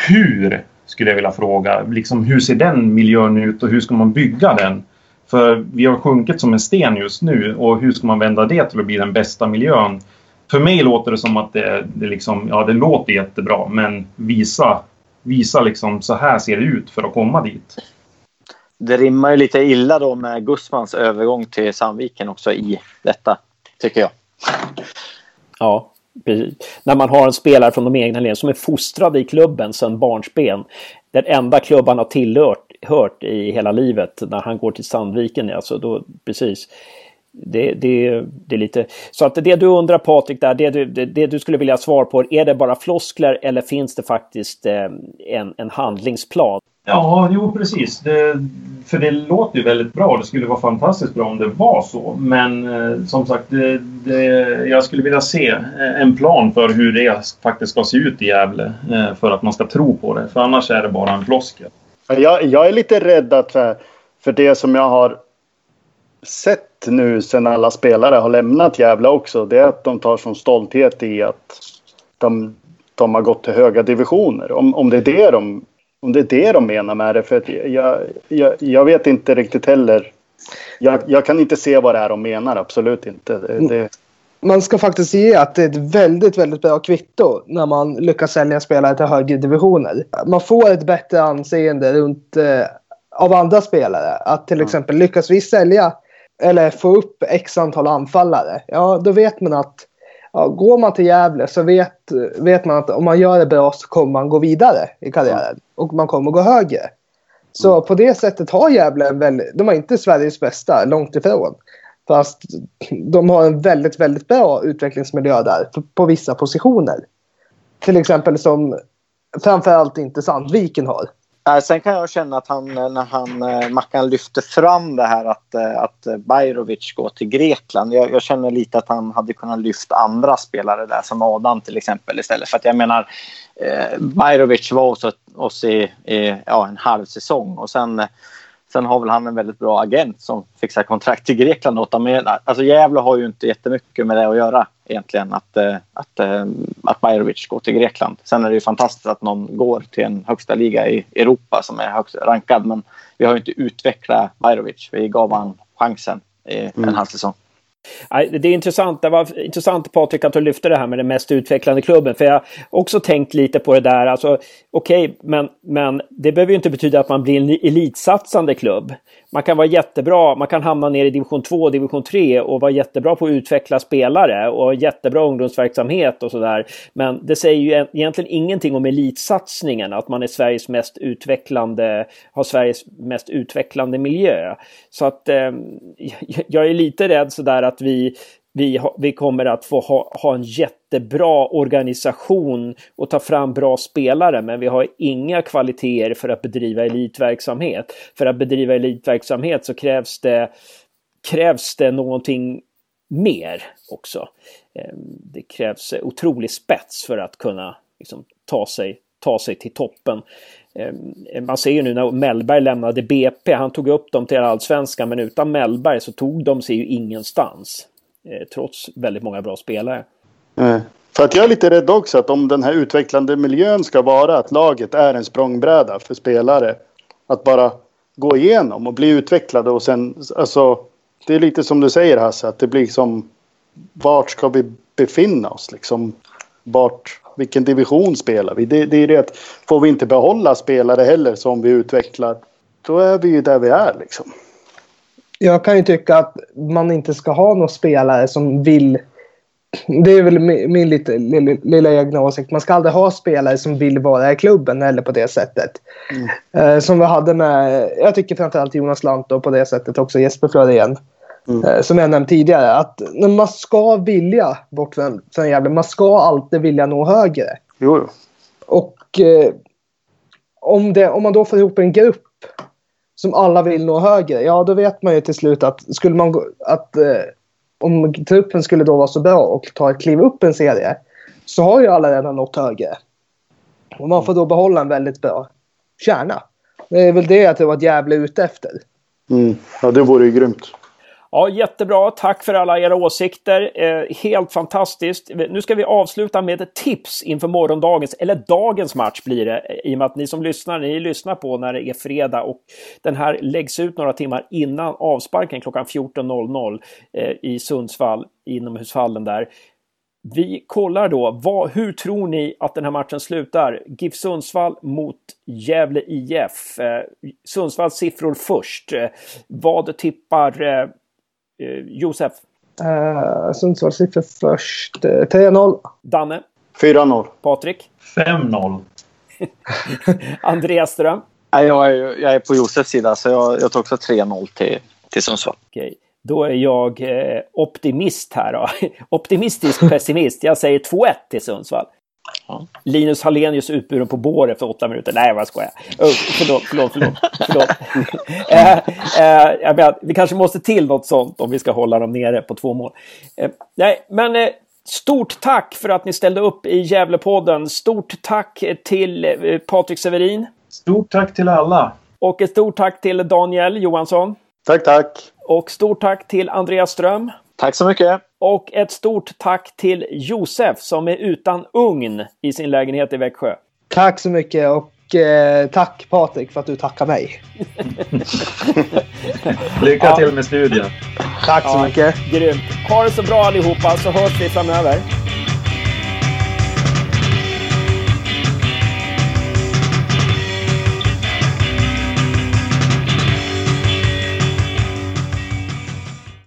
Hur skulle jag vilja fråga. Liksom, hur ser den miljön ut och hur ska man bygga den? För vi har sjunkit som en sten just nu och hur ska man vända det till att bli den bästa miljön? För mig låter det som att det, det, liksom, ja, det låter jättebra men visa, visa liksom, så här ser det ut för att komma dit. Det rimmar ju lite illa då med Gusmans övergång till Sandviken också i detta, tycker jag. Ja, när man har en spelare från de egna leden som är fostrad i klubben sedan barnsben. Den enda klubb han har tillhört hört i hela livet när han går till Sandviken. Alltså då, precis. Det, det, det är lite... Så att det du undrar Patrik, där, det, du, det, det du skulle vilja ha svar på, är det bara floskler eller finns det faktiskt eh, en, en handlingsplan? Ja, jo precis. Det, för det låter ju väldigt bra. Det skulle vara fantastiskt bra om det var så. Men eh, som sagt, det, det, jag skulle vilja se eh, en plan för hur det faktiskt ska se ut i Gävle. Eh, för att man ska tro på det. För annars är det bara en floskel. Jag, jag är lite rädd att för, för det som jag har sett nu sen alla spelare har lämnat Gävle också. Det är att de tar som stolthet i att de, de har gått till höga divisioner. Om, om det är det de om det är det de menar med det. För att jag, jag, jag vet inte riktigt heller. Jag, jag, kan inte se vad det är de menar, absolut inte. Det, det... Man ska faktiskt ge att det är ett väldigt, väldigt bra kvitto när man lyckas sälja spelare till högre divisioner. Man får ett bättre anseende runt eh, av andra spelare. Att till exempel lyckas vi sälja eller få upp x antal anfallare. Ja, då vet man att ja, går man till Gävle så vet, vet man att om man gör det bra så kommer man gå vidare i karriären. Och man kommer gå högre. Så mm. på det sättet har Gävle en väldigt, de har inte Sveriges bästa, långt ifrån. Fast de har en väldigt, väldigt bra utvecklingsmiljö där på, på vissa positioner. Till exempel som framförallt inte Sandviken har. Eh, sen kan jag känna att han, eh, när han, eh, Mackan lyfter fram det här att, att Bajrovic går till Grekland. Jag, jag, känner lite att han hade kunnat lyfta andra spelare där som Adam till exempel istället. För att jag menar, eh, Bajrovic var hos oss i, i ja, en halv säsong och sen Sen har väl han en väldigt bra agent som fixar kontrakt till Grekland åt honom. Alltså Gävle har ju inte jättemycket med det att göra egentligen. Att, eh, att, eh, att Bajrovic går till Grekland. Sen är det ju fantastiskt att någon går till en högsta liga i Europa som är högst rankad. Men vi har ju inte utvecklat Bajrovic. Vi gav honom chansen i en mm. halv säsong. Det är intressant, det var intressant Patrik att du lyfte det här med den mest utvecklande klubben. För jag har också tänkt lite på det där. Alltså, Okej, okay, men, men det behöver ju inte betyda att man blir en elitsatsande klubb. Man kan vara jättebra, man kan hamna ner i division 2 och division 3 och vara jättebra på att utveckla spelare och jättebra ungdomsverksamhet och sådär. Men det säger ju egentligen ingenting om elitsatsningen, att man är Sveriges mest utvecklande, har Sveriges mest utvecklande miljö. Så att eh, <laughs> jag är lite rädd sådär att vi vi, ha, vi kommer att få ha, ha en jätte jättebra organisation och ta fram bra spelare men vi har inga kvaliteter för att bedriva elitverksamhet. För att bedriva elitverksamhet så krävs det, krävs det någonting mer också. Ehm, det krävs otrolig spets för att kunna liksom, ta, sig, ta sig till toppen. Ehm, man ser ju nu när Mellberg lämnade BP, han tog upp dem till allsvenskan men utan Mellberg så tog de sig ju ingenstans. Eh, trots väldigt många bra spelare. Eh, för att jag är lite rädd också att om den här utvecklande miljön ska vara att laget är en språngbräda för spelare. Att bara gå igenom och bli utvecklade och sen alltså. Det är lite som du säger Hasse att det blir som vart ska vi befinna oss liksom? Vart, vilken division spelar vi? Det, det är det att får vi inte behålla spelare heller som vi utvecklar. Då är vi ju där vi är liksom. Jag kan ju tycka att man inte ska ha några spelare som vill det är väl min lite, lilla, lilla egna åsikt. Man ska aldrig ha spelare som vill vara i klubben eller på det sättet. Mm. Eh, som vi hade med, jag tycker framförallt Jonas Lant och på det sättet också Jesper Florén. Mm. Eh, som jag nämnt tidigare. Att man ska vilja bort från, från Gävle. Man ska alltid vilja nå högre. Jo. Och eh, om, det, om man då får ihop en grupp som alla vill nå högre. Ja, då vet man ju till slut att skulle man att eh, om truppen skulle då vara så bra och ta ett kliv upp en serie så har ju alla redan nått högre. Och man får då behålla en väldigt bra kärna. Det är väl det jag tror att Gävle är ute efter. Mm. Ja, det vore ju grymt. Ja, jättebra. Tack för alla era åsikter. Eh, helt fantastiskt. Nu ska vi avsluta med ett tips inför morgondagens, eller dagens match blir det. I och med att ni som lyssnar, ni lyssnar på när det är fredag och den här läggs ut några timmar innan avsparken klockan 14.00 eh, i Sundsvall, inomhushallen där. Vi kollar då, vad, hur tror ni att den här matchen slutar? GIF Sundsvall mot Gävle IF. Eh, Sundsvalls siffror först. Eh, vad tippar eh, Josef? Uh, Sundsvalls siffror först. Uh, 3-0. Danne? 4-0. Patrik? 5-0. <laughs> Andreas Ström? Jag är, jag är på Josefs sida så jag, jag tar också 3-0 till, till Sundsvall. Okej. Då är jag eh, optimist här då. <laughs> Optimistisk pessimist. Jag säger 2-1 till Sundsvall. Ja. Linus Hallenius utburen på bår efter åtta minuter. Nej, vad skojar. Oh, förlåt, förlåt, förlåt. förlåt. <laughs> eh, eh, jag menar, vi kanske måste till något sånt om vi ska hålla dem nere på två mål. Eh, nej, men eh, stort tack för att ni ställde upp i Gävlepodden. Stort tack till eh, Patrik Severin. Stort tack till alla. Och ett stort tack till Daniel Johansson. Tack, tack. Och stort tack till Andreas Ström. Tack så mycket. Och ett stort tack till Josef som är utan ugn i sin lägenhet i Växjö. Tack så mycket och eh, tack Patrik för att du tackar mig. <laughs> Lycka till med studien. Tack så ja, mycket. Grymt. Ha det så bra allihopa så hörs vi framöver.